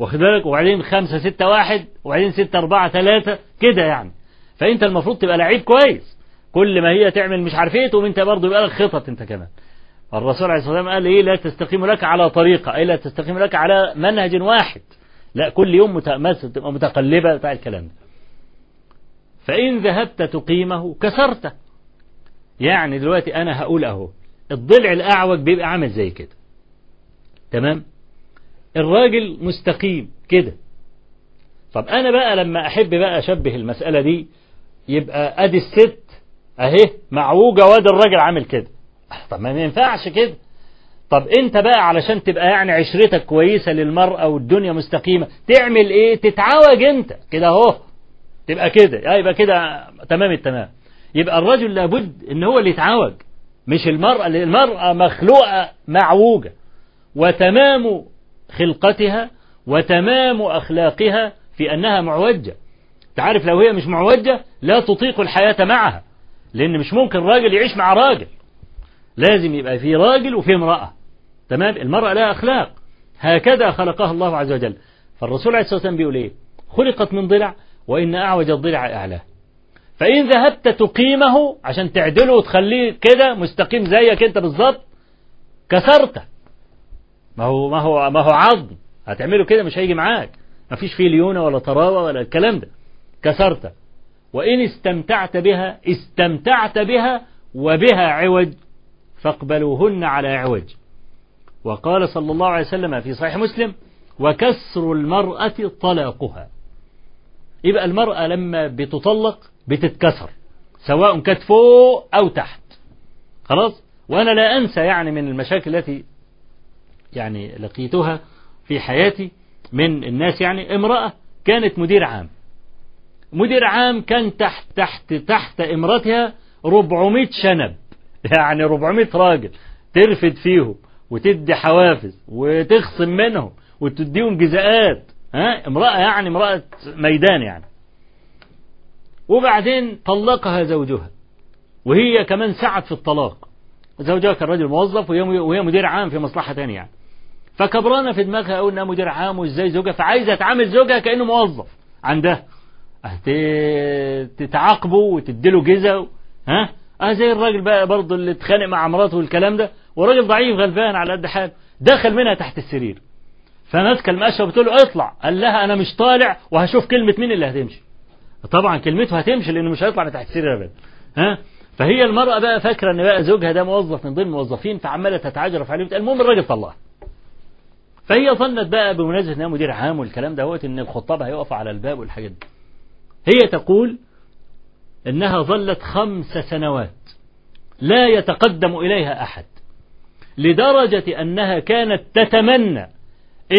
واخد بالك؟ وبعدين خمسة ستة واحد وبعدين ستة أربعة ثلاثة كده يعني. فأنت المفروض تبقى لعيب كويس. كل ما هي تعمل مش عارف إيه تقوم أنت برضه يبقى لك خطط أنت كمان. الرسول عليه الصلاة والسلام قال إيه؟ لا تستقيم لك على طريقة أي لا تستقيم لك على منهج واحد. لا كل يوم تبقى متقلبة بتاع الكلام ده. فإن ذهبت تقيمه كسرته يعني دلوقتي أنا هقول أهو الضلع الأعوج بيبقى عامل زي كده. تمام؟ الراجل مستقيم كده. طب أنا بقى لما أحب بقى أشبه المسألة دي يبقى أدي الست أهي معوجة وادي الراجل عامل كده. طب ما ينفعش كده. طب أنت بقى علشان تبقى يعني عشرتك كويسة للمرأة والدنيا مستقيمة تعمل إيه؟ تتعوج أنت. كده أهو. تبقى كده. يبقى كده تمام التمام. يبقى الرجل لابد إن هو اللي يتعوج مش المرأة. المرأة مخلوقة معوجة. وتمام خلقتها وتمام أخلاقها في أنها معوجة. تعرف لو هي مش معوجة لا تطيق الحياة معها لأن مش ممكن راجل يعيش مع راجل. لازم يبقى في راجل وفي امرأة. تمام؟ المرأة لها أخلاق. هكذا خلقها الله عز وجل. فالرسول عليه الصلاة والسلام بيقول إيه؟ خلقت من ضلع وإن أعوج الضلع أعلاه فإن ذهبت تقيمه عشان تعدله وتخليه كده مستقيم زيك أنت بالظبط كسرته. ما هو ما هو ما هو عظم. هتعمله كده مش هيجي معاك. ما فيش فيه ليونة ولا طراوة ولا الكلام ده. كسرته وإن استمتعت بها استمتعت بها وبها عوج فاقبلوهن على عوج. وقال صلى الله عليه وسلم في صحيح مسلم وكسر المرأة طلاقها. يبقى المرأة لما بتطلق بتتكسر سواء كانت فوق أو تحت. خلاص؟ وأنا لا أنسى يعني من المشاكل التي يعني لقيتها في حياتي من الناس يعني امرأة كانت مدير عام. مدير عام كان تحت تحت تحت امرتها 400 شنب. <laughs> يعني 400 راجل ترفد فيهم وتدي حوافز وتخصم منهم وتديهم جزاءات ها؟ امرأة يعني امرأة ميدان يعني. وبعدين طلقها زوجها وهي كمان سعت في الطلاق. زوجها كان راجل موظف وهي مدير عام في مصلحة تانية يعني. فكبرانة في دماغها أقول إنها مدير عام وإزاي زوجها فعايزة تعامل زوجها كأنه موظف عندها. تتعاقبه وتديله جزا ها؟ أه زي الراجل بقى برضه اللي اتخانق مع مراته والكلام ده وراجل ضعيف غلبان على قد حاله دخل منها تحت السرير. فماسكة المقشه وبتقول له اطلع قال لها أنا مش طالع وهشوف كلمة مين اللي هتمشي. طبعا كلمته هتمشي لأنه مش هيطلع من تحت السرير ابدا. ها؟ فهي المرأة بقى فاكرة إن بقى زوجها ده موظف من ضمن الموظفين فعمالة تتعجرف عليه المهم الراجل طلعها فهي ظنت بقى بمناسبة إنها مدير عام والكلام ده إن الخطاب هيقف على الباب والحاجات دي. هي تقول إنها ظلت خمس سنوات لا يتقدم إليها أحد لدرجة أنها كانت تتمنى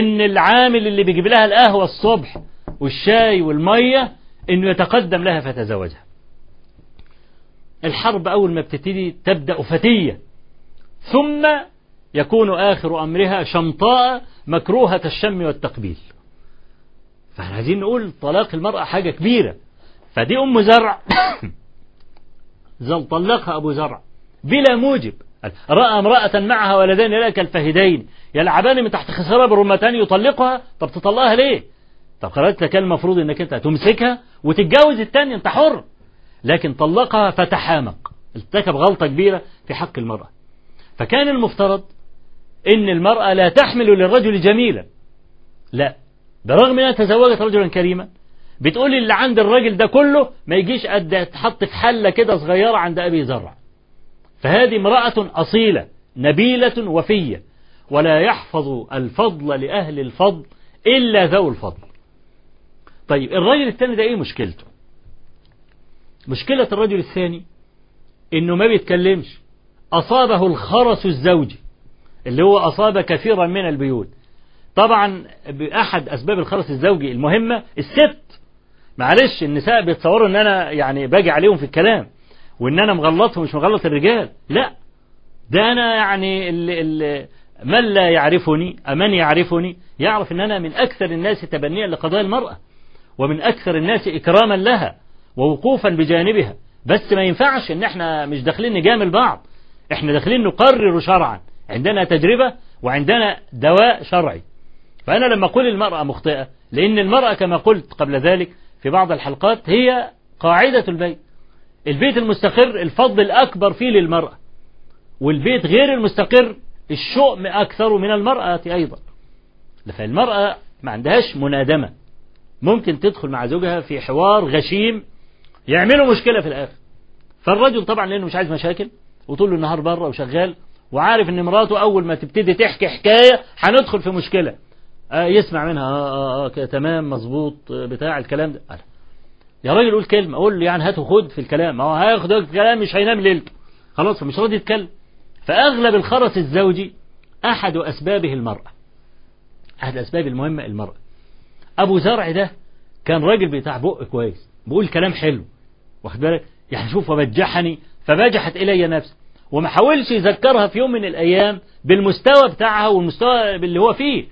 إن العامل اللي بيجيب لها القهوة الصبح والشاي والمية إنه يتقدم لها فتزوجها. الحرب أول ما بتبتدي تبدأ فتية ثم يكون آخر أمرها شمطاء مكروهة الشم والتقبيل. فاحنا عايزين نقول طلاق المرأة حاجة كبيرة. فدي أم زرع. <coughs> زل طلقها أبو زرع. بلا موجب. رأى امرأة معها ولدين لا كالفهدين يلعبان من تحت خسارة بالرمتان يطلقها؟ طب تطلقها ليه؟ طب قررت لك المفروض إنك أنت تمسكها وتتجوز التاني أنت حر. لكن طلقها فتحامق. ارتكب غلطة كبيرة في حق المرأة. فكان المفترض إن المرأة لا تحمل للرجل جميلا. لا. برغم أنها تزوجت رجلا كريما بتقول اللي عند الراجل ده كله ما يجيش قد تحط في حلة كده صغيرة عند أبي زرع. فهذه امرأة أصيلة نبيلة وفية ولا يحفظ الفضل لأهل الفضل إلا ذو الفضل. طيب الرجل الثاني ده إيه مشكلته؟ مشكلة الرجل الثاني إنه ما بيتكلمش. أصابه الخرس الزوجي. اللي هو أصاب كثيرا من البيوت. طبعا بأحد أسباب الخرس الزوجي المهمة الست. معلش النساء بيتصوروا إن أنا يعني باجي عليهم في الكلام وإن أنا مغلطهم مش مغلط الرجال. لا. ده أنا يعني اللي اللي من لا يعرفني أمن يعرفني يعرف إن أنا من أكثر الناس تبنيا لقضايا المرأة ومن أكثر الناس إكراما لها ووقوفا بجانبها. بس ما ينفعش إن إحنا مش داخلين نجامل بعض. إحنا داخلين نقرر شرعا. عندنا تجربة وعندنا دواء شرعي. فأنا لما أقول المرأة مخطئة لأن المرأة كما قلت قبل ذلك في بعض الحلقات هي قاعدة البيت. البيت المستقر الفضل الأكبر فيه للمرأة والبيت غير المستقر الشؤم أكثر من المرأة أيضا. فالمرأة ما عندهاش منادمة. ممكن تدخل مع زوجها في حوار غشيم يعملوا مشكلة في الآخر. فالرجل طبعا لأنه مش عايز مشاكل وطول النهار بره وشغال وعارف إن مراته أول ما تبتدي تحكي حكاية هندخل في مشكلة. آه يسمع منها آه آه آه تمام مظبوط آه، بتاع الكلام ده. يا راجل قول كلمة قول له يعني هات وخد في الكلام. هو هياخد الكلام مش هينام ليلته. خلاص فمش راضي يتكلم. فأغلب الخرس الزوجي أحد أسبابه المرأة. أحد الأسباب المهمة المرأة. أبو زرع ده كان راجل بتاع بق كويس بيقول كلام حلو. واخد بالك؟ يعني شوف وبجحني فبجحت إلي نفسي. وما حاولش يذكرها في يوم من الأيام بالمستوى بتاعها والمستوى اللي هو فيه.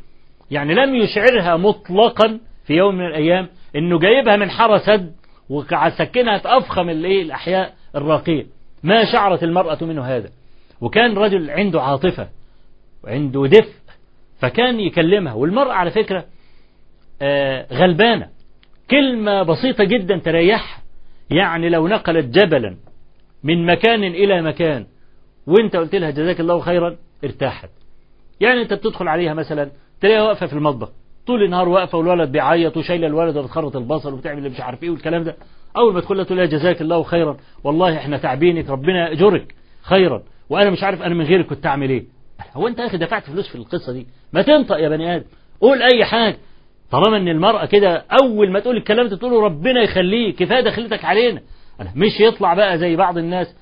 يعني لم يشعرها مطلقا في يوم من الأيام إنه جايبها من حرى سد وسكنها تأفخم الإيه؟ الأحياء الراقية. ما شعرت المرأة منه هذا. وكان رجل عنده عاطفة وعنده دفء فكان يكلمها. والمرأة على فكرة آه، غلبانة. كلمة بسيطة جدا تريحها. يعني لو نقلت جبلا من مكان إلى مكان وانت قلت لها جزاك الله خيرا ارتاحت. يعني أنت بتدخل عليها مثلا تلاقيها واقفة في المطبخ. طول النهار واقفة والولد بيعيط وشايلة الولد وبتخرط البصل وبتعمل اللي مش عارف إيه والكلام ده. أول ما تدخل تقول لها جزاك الله خيرا. والله إحنا تعبينك ربنا يأجرك خيرا. وأنا مش عارف أنا من غيرك كنت أعمل إيه. هو أنت يا أخي دفعت فلوس في القصة دي؟ ما تنطق يا بني آدم. قول أي حاجة. طالما إن المرأة كده أول ما تقول الكلام ده تقول ربنا يخليك كفاية دخلتك علينا. مش يطلع بقى زي بعض الناس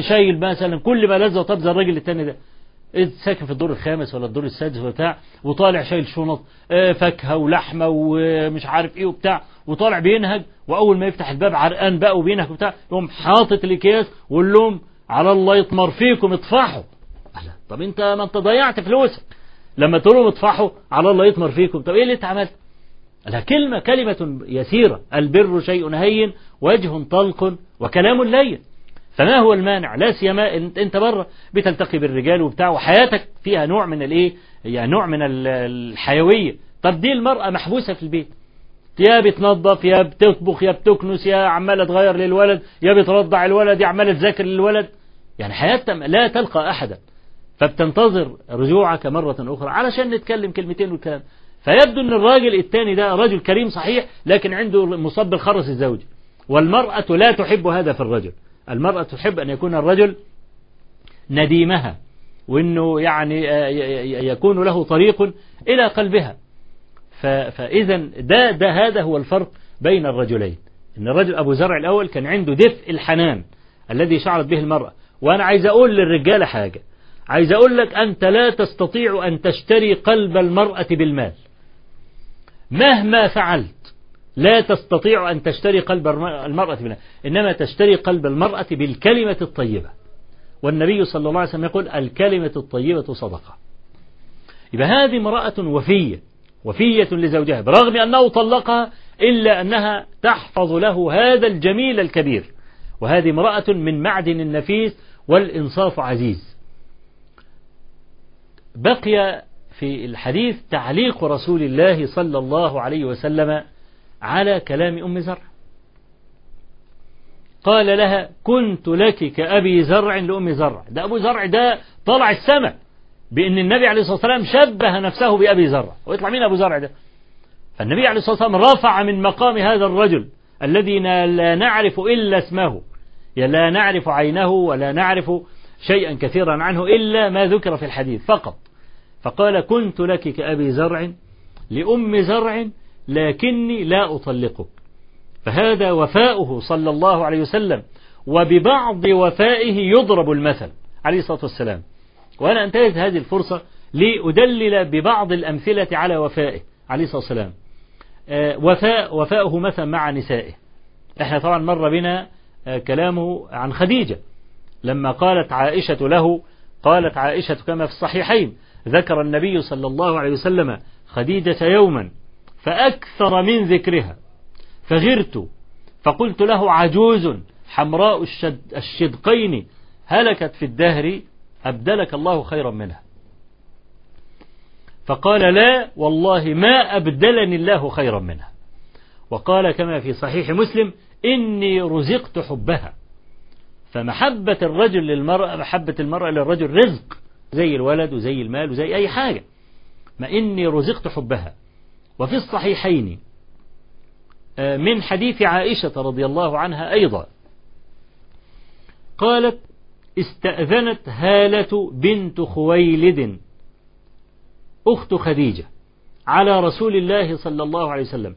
شايل مثلا كل ما لذة وطب زي الراجل التاني ده. ساكن في الدور الخامس ولا الدور السادس وبتاع وطالع شايل شنط آه، فاكهة ولحمة ومش عارف إيه وبتاع وطالع بينهج وأول ما يفتح الباب عرقان بقى وبينهج وبتاع يقوم حاطط الاكياس ويقول لهم على الله يطمر فيكم اطفحوا. طب أنت ما أنت ضيعت فلوسك. لما تقول لهم اطفحوا على الله يطمر فيكم. طب إيه اللي أنت عملت؟ لها كلمة كلمة يسيرة البر شيء هين وجه طلق وكلام لين. فما هو المانع؟ لا سيما أنت, بره بتلتقي بالرجال وبتاع وحياتك فيها نوع من الإيه؟ يعني نوع من ال- الحيوية. طب دي المرأة محبوسة في البيت. يا بتنظف يا بتطبخ يا بتكنس يا عمالة تغير للولد يا بترضع الولد يا عمالة تذاكر للولد. يعني حياتها لا تلقى أحدا. فبتنتظر رجوعك مرة أخرى علشان نتكلم كلمتين والكلام. فيبدو أن الراجل الثاني ده رجل كريم صحيح لكن عنده مصاب بالخرس الزوجي. والمرأة لا تحب هذا في الرجل. المرأة تحب أن يكون الرجل نديمها وأنه يعني آه، يكون له طريق إلى قلبها. فإذا ده, ده هذا هو الفرق بين الرجلين. إن الرجل أبو زرع الأول كان عنده دفء الحنان الذي شعرت به المرأة. وأنا عايز أقول للرجالة حاجة. عايز أقول لك أنت لا تستطيع أن تشتري قلب المرأة بالمال. مهما فعلت لا تستطيع أن تشتري قلب الم- المرأة بالمال إنما تشتري قلب المرأة بالكلمة الطيبة. والنبي صلى الله عليه وسلم يقول الكلمة الطيبة صدقة. يبقى هذه امرأة وفية. وفية لزوجها. برغم أنه طلقها إلا أنها تحفظ له هذا الجميل الكبير. وهذه امرأة من معدن النفيس والإنصاف عزيز. بقي في الحديث تعليق رسول الله صلى الله عليه وسلم على كلام أم زرع. قال لها كنت لك كأبي زرع لأم زرع. ده أبو زرع ده طلع السماء بأن النبي عليه الصلاة والسلام شبه نفسه بأبي زرع. ويطلع مين أبو زرع ده؟ فالنبي عليه الصلاة والسلام رفع من مقام هذا الرجل الذي لا نعرف إلا اسمه. لا نعرف عينه ولا نعرف شيئا كثيرا عنه إلا ما ذكر في الحديث فقط. فقال كنت لك كأبي زرع لأم زرع لكني لا أطلقك. فهذا وفاؤه صلى الله عليه وسلم وببعض وفائه يضرب المثل عليه الصلاة والسلام. وأنا أنتهز هذه الفرصة لأدلل ببعض الأمثلة على وفائه عليه الصلاة والسلام. آه، وفاء وفاؤه مثلا مع نسائه. إحنا طبعا مر بنا آه، كلامه عن خديجة. لما قالت عائشة له قالت عائشة كما في الصحيحين ذكر النبي صلى الله عليه وسلم خديجة يوما. فأكثر من ذكرها. فغرت فقلت له عجوز حمراء الشد الشدقين هلكت في الدهر أبدلك الله خيرا منها. فقال لا والله ما أبدلني الله خيرا منها. وقال كما في صحيح مسلم إني رزقت حبها. فمحبة الرجل للمرأة محبة المرأة للرجل رزق زي الولد وزي المال وزي أي حاجة. ما إني رزقت حبها. وفي الصحيحين آه، من حديث عائشة رضي الله عنها أيضا. قالت استأذنت هالة بنت خويلد أخت خديجة على رسول الله صلى الله عليه وسلم.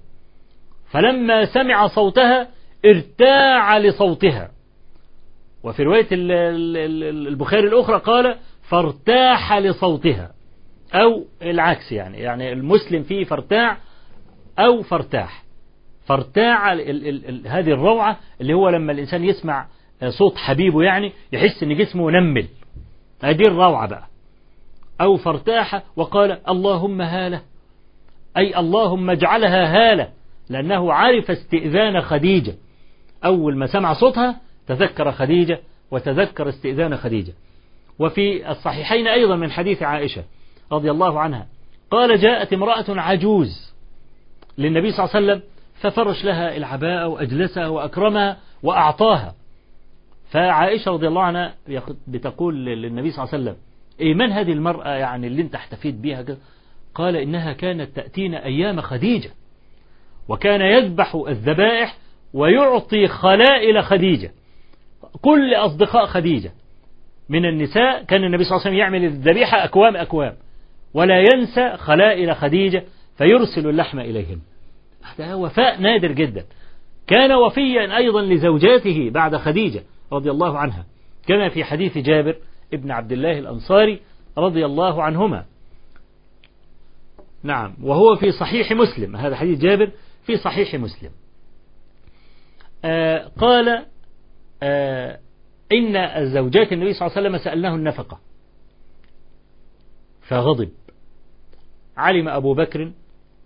فلما سمع صوتها ارتاع لصوتها. وفي رواية ال- ال- ال- البخاري الأخرى قال فارتاح لصوتها. أو العكس يعني يعني المسلم فيه فارتاع أو فارتاح فارتاع ال ال ال هذه الروعة اللي هو لما الإنسان يسمع صوت حبيبه يعني يحس إن جسمه نمل. هذه الروعة بقى. أو فارتاح وقال اللهم هالة أي اللهم اجعلها هالة لأنه عرف استئذان خديجة. أول ما سمع صوتها تذكر خديجة وتذكر استئذان خديجة. وفي الصحيحين أيضا من حديث عائشة. رضي الله عنها. قال جاءت امرأة عجوز للنبي صلى الله عليه وسلم ففرش لها العباءة وأجلسها وأكرمها وأعطاها. فعائشة رضي الله عنها بتقول للنبي صلى الله عليه وسلم إيه من هذه المرأة يعني اللي أنت احتفيت بها كده؟ قال إنها كانت تأتينا أيام خديجة وكان يذبح الذبائح ويعطي خلائل خديجة كل أصدقاء خديجة من النساء كان النبي صلى الله عليه وسلم يعمل الذبيحة أكوام أكوام. ولا ينسى خلائل خديجة فيرسل اللحم إليهم. هذا وفاء نادر جدا. كان وفيا أيضا لزوجاته بعد خديجة رضي الله عنها كما في حديث جابر ابن عبد الله الأنصاري رضي الله عنهما. نعم وهو في صحيح مسلم هذا حديث جابر في صحيح مسلم. آه قال آه إن الزوجات النبي صلى الله عليه وسلم سألناه النفقة فغضب. علم أبو بكر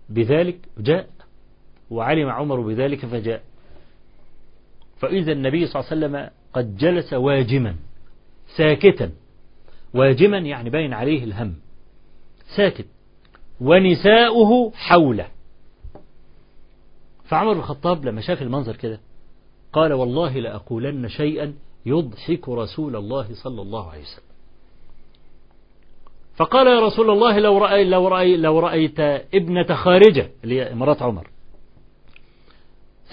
بذلك جاء وعلم عمر بذلك فجاء. فإذا النبي صلى الله عليه وسلم قد جلس واجما ساكتا. واجما يعني باين عليه الهم. ساكت. ونساؤه حوله. فعمر بن الخطاب لما شاف المنظر كده قال والله لأقولن شيئا يضحك رسول الله صلى الله عليه وسلم. فقال يا رسول الله لو رأي لو رأي لو رأيت ابنة خارجة اللي هي مرات عمر.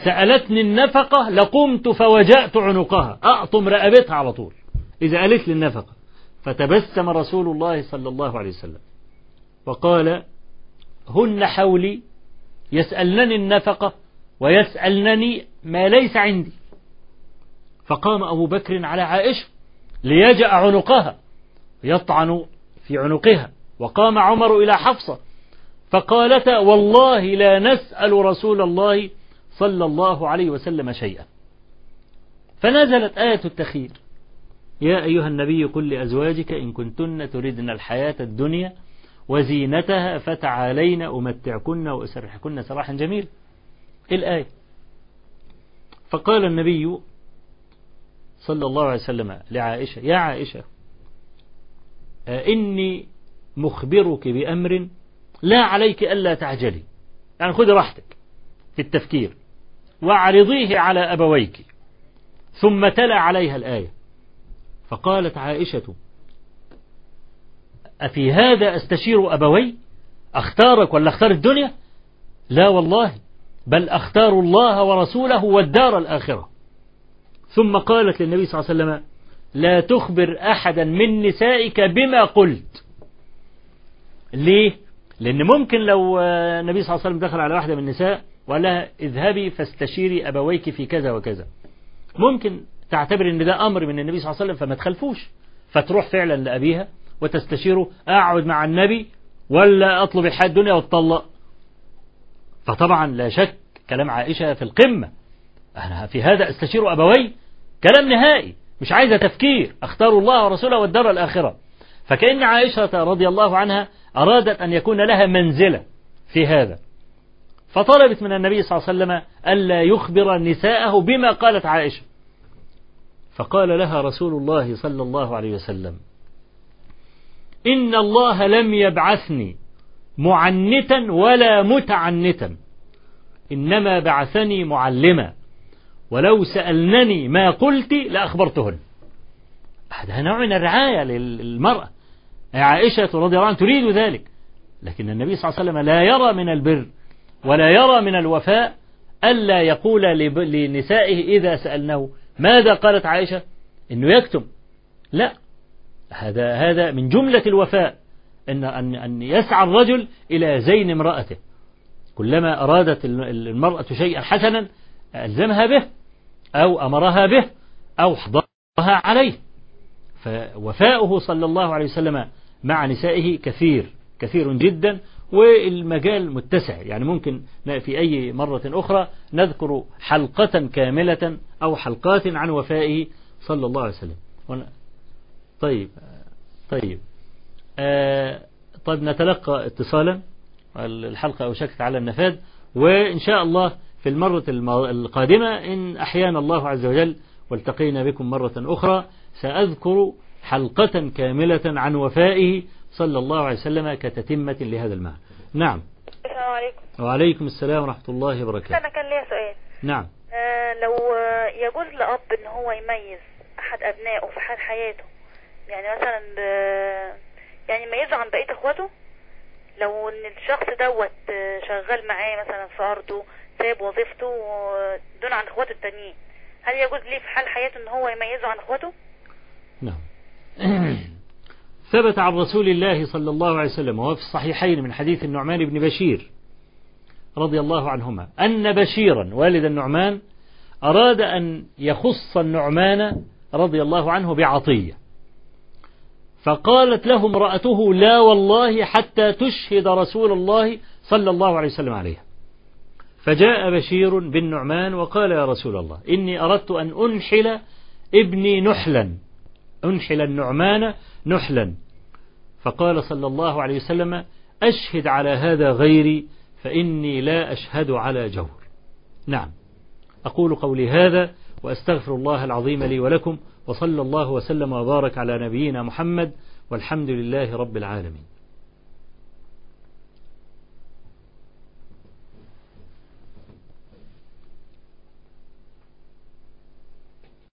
سألتني النفقة لقمت فوجأت عنقها. أقطم رقبتها على طول. إذا قالت لي النفقة. فتبسم رسول الله صلى الله عليه وسلم. وقال هن حولي يسألنني النفقة ويسألنني ما ليس عندي. فقام أبو بكر على عائشة ليجأ عنقها. يطعن في عنقها. وقام عمر إلى حفصة فقالتا والله لا نسأل رسول الله صلى الله عليه وسلم شيئا. فنزلت آية التخير يا أيها النبي قل لأزواجك إن كنتن تردن الحياة الدنيا وزينتها فتعالين أمتعكن وأسرحكن سراحا جميلا. الآية. فقال النبي صلى الله عليه وسلم لعائشة يا عائشة إني مخبرك بأمر لا عليك ألا تعجلي. يعني خذ راحتك في التفكير واعرضيه على أبويك ثم تلا عليها الآية. فقالت عائشة أفي هذا أستشير أبوي؟ أختارك ولا أختار الدنيا؟ لا والله بل أختار الله ورسوله والدار الآخرة. ثم قالت للنبي صلى الله عليه وسلم لا تخبر أحدا من نسائك بما قلت. ليه؟ لأن ممكن لو النبي صلى الله عليه وسلم دخل على واحدة من النساء وقال لها اذهبي فاستشيري أبويك في كذا وكذا. ممكن تعتبر إن ده أمر من النبي صلى الله عليه وسلم فما تخلفوش. فتروح فعلا لأبيها وتستشيره أقعد مع النبي ولا أطلب الحياة الدنيا واتطلق فطبعا لا شك كلام عائشة في القمة. أنا في هذا أستشير أبوي؟ كلام نهائي. مش عايزة تفكير. اختار الله ورسوله والدار الآخرة. فكأن عائشة رضي الله عنها أرادت أن يكون لها منزلة في هذا. فطلبت من النبي صلى الله عليه وسلم ألا يخبر نساءه بما قالت عائشة. فقال لها رسول الله صلى الله عليه وسلم إن الله لم يبعثني معنتا ولا متعنتا إنما بعثني معلما. ولو سألنني ما قلت لأخبرتهن. هذا نوع من الرعاية للمرأة. عائشة رضي الله عنها تريد ذلك. لكن النبي صلى الله عليه وسلم لا يرى من البر ولا يرى من الوفاء ألا يقول لنسائه إذا سألناه ماذا قالت عائشة؟ إنه يكتم. لا. هذا هذا من جملة الوفاء أن أن أن يسعى الرجل إلى زين امرأته. كلما أرادت المرأة شيئا حسنا ألزمها به. أو أمرها به أو حضرها عليه. فوفاؤه صلى الله عليه وسلم مع نسائه كثير كثير جدا والمجال متسع. يعني ممكن في أي مرة أخرى نذكر حلقة كاملة أو حلقات عن وفائه صلى الله عليه وسلم. طيب طيب. آه طيب نتلقى اتصالا. الحلقة أوشكت على النفاذ وإن شاء الله في المرة القادمة إن أحيانا الله عز وجل والتقينا بكم مرة أخرى سأذكر حلقة كاملة عن وفائه صلى الله عليه وسلم كتتمة لهذا المعنى نعم. السلام عليكم. وعليكم السلام ورحمة الله وبركاته. أنا كان ليا سؤال. نعم. آه لو يجوز لأب إن هو يميز أحد أبنائه في حال حياته يعني مثلا آه، يعني يميزه عن بقية إخواته؟ لو إن الشخص دوت آه، شغال معاه مثلا في أرضه ساب وظيفته دون عن إخواته التانيين. هل يجوز ليه في حال حياته إن هو يميزه عن إخواته؟ نعم. <clears throat> ثبت عن رسول الله صلى الله عليه وسلم وهو في الصحيحين من حديث النعمان بن بشير رضي الله عنهما أن بشيرا والد النعمان أراد أن يخص النعمان رضي الله عنه بعطية. فقالت له امرأته لا والله حتى تشهد رسول الله صلى الله عليه وسلم عليها. فجاء بشير بالنعمان وقال يا رسول الله إني أردت أن أنحل ابني نحلا أنحل النعمان نحلا. فقال صلى الله عليه وسلم أشهد على هذا غيري فإني لا أشهد على جور. نعم أقول قولي هذا وأستغفر الله العظيم لي ولكم وصلى الله وسلم وبارك على نبينا محمد والحمد لله رب العالمين.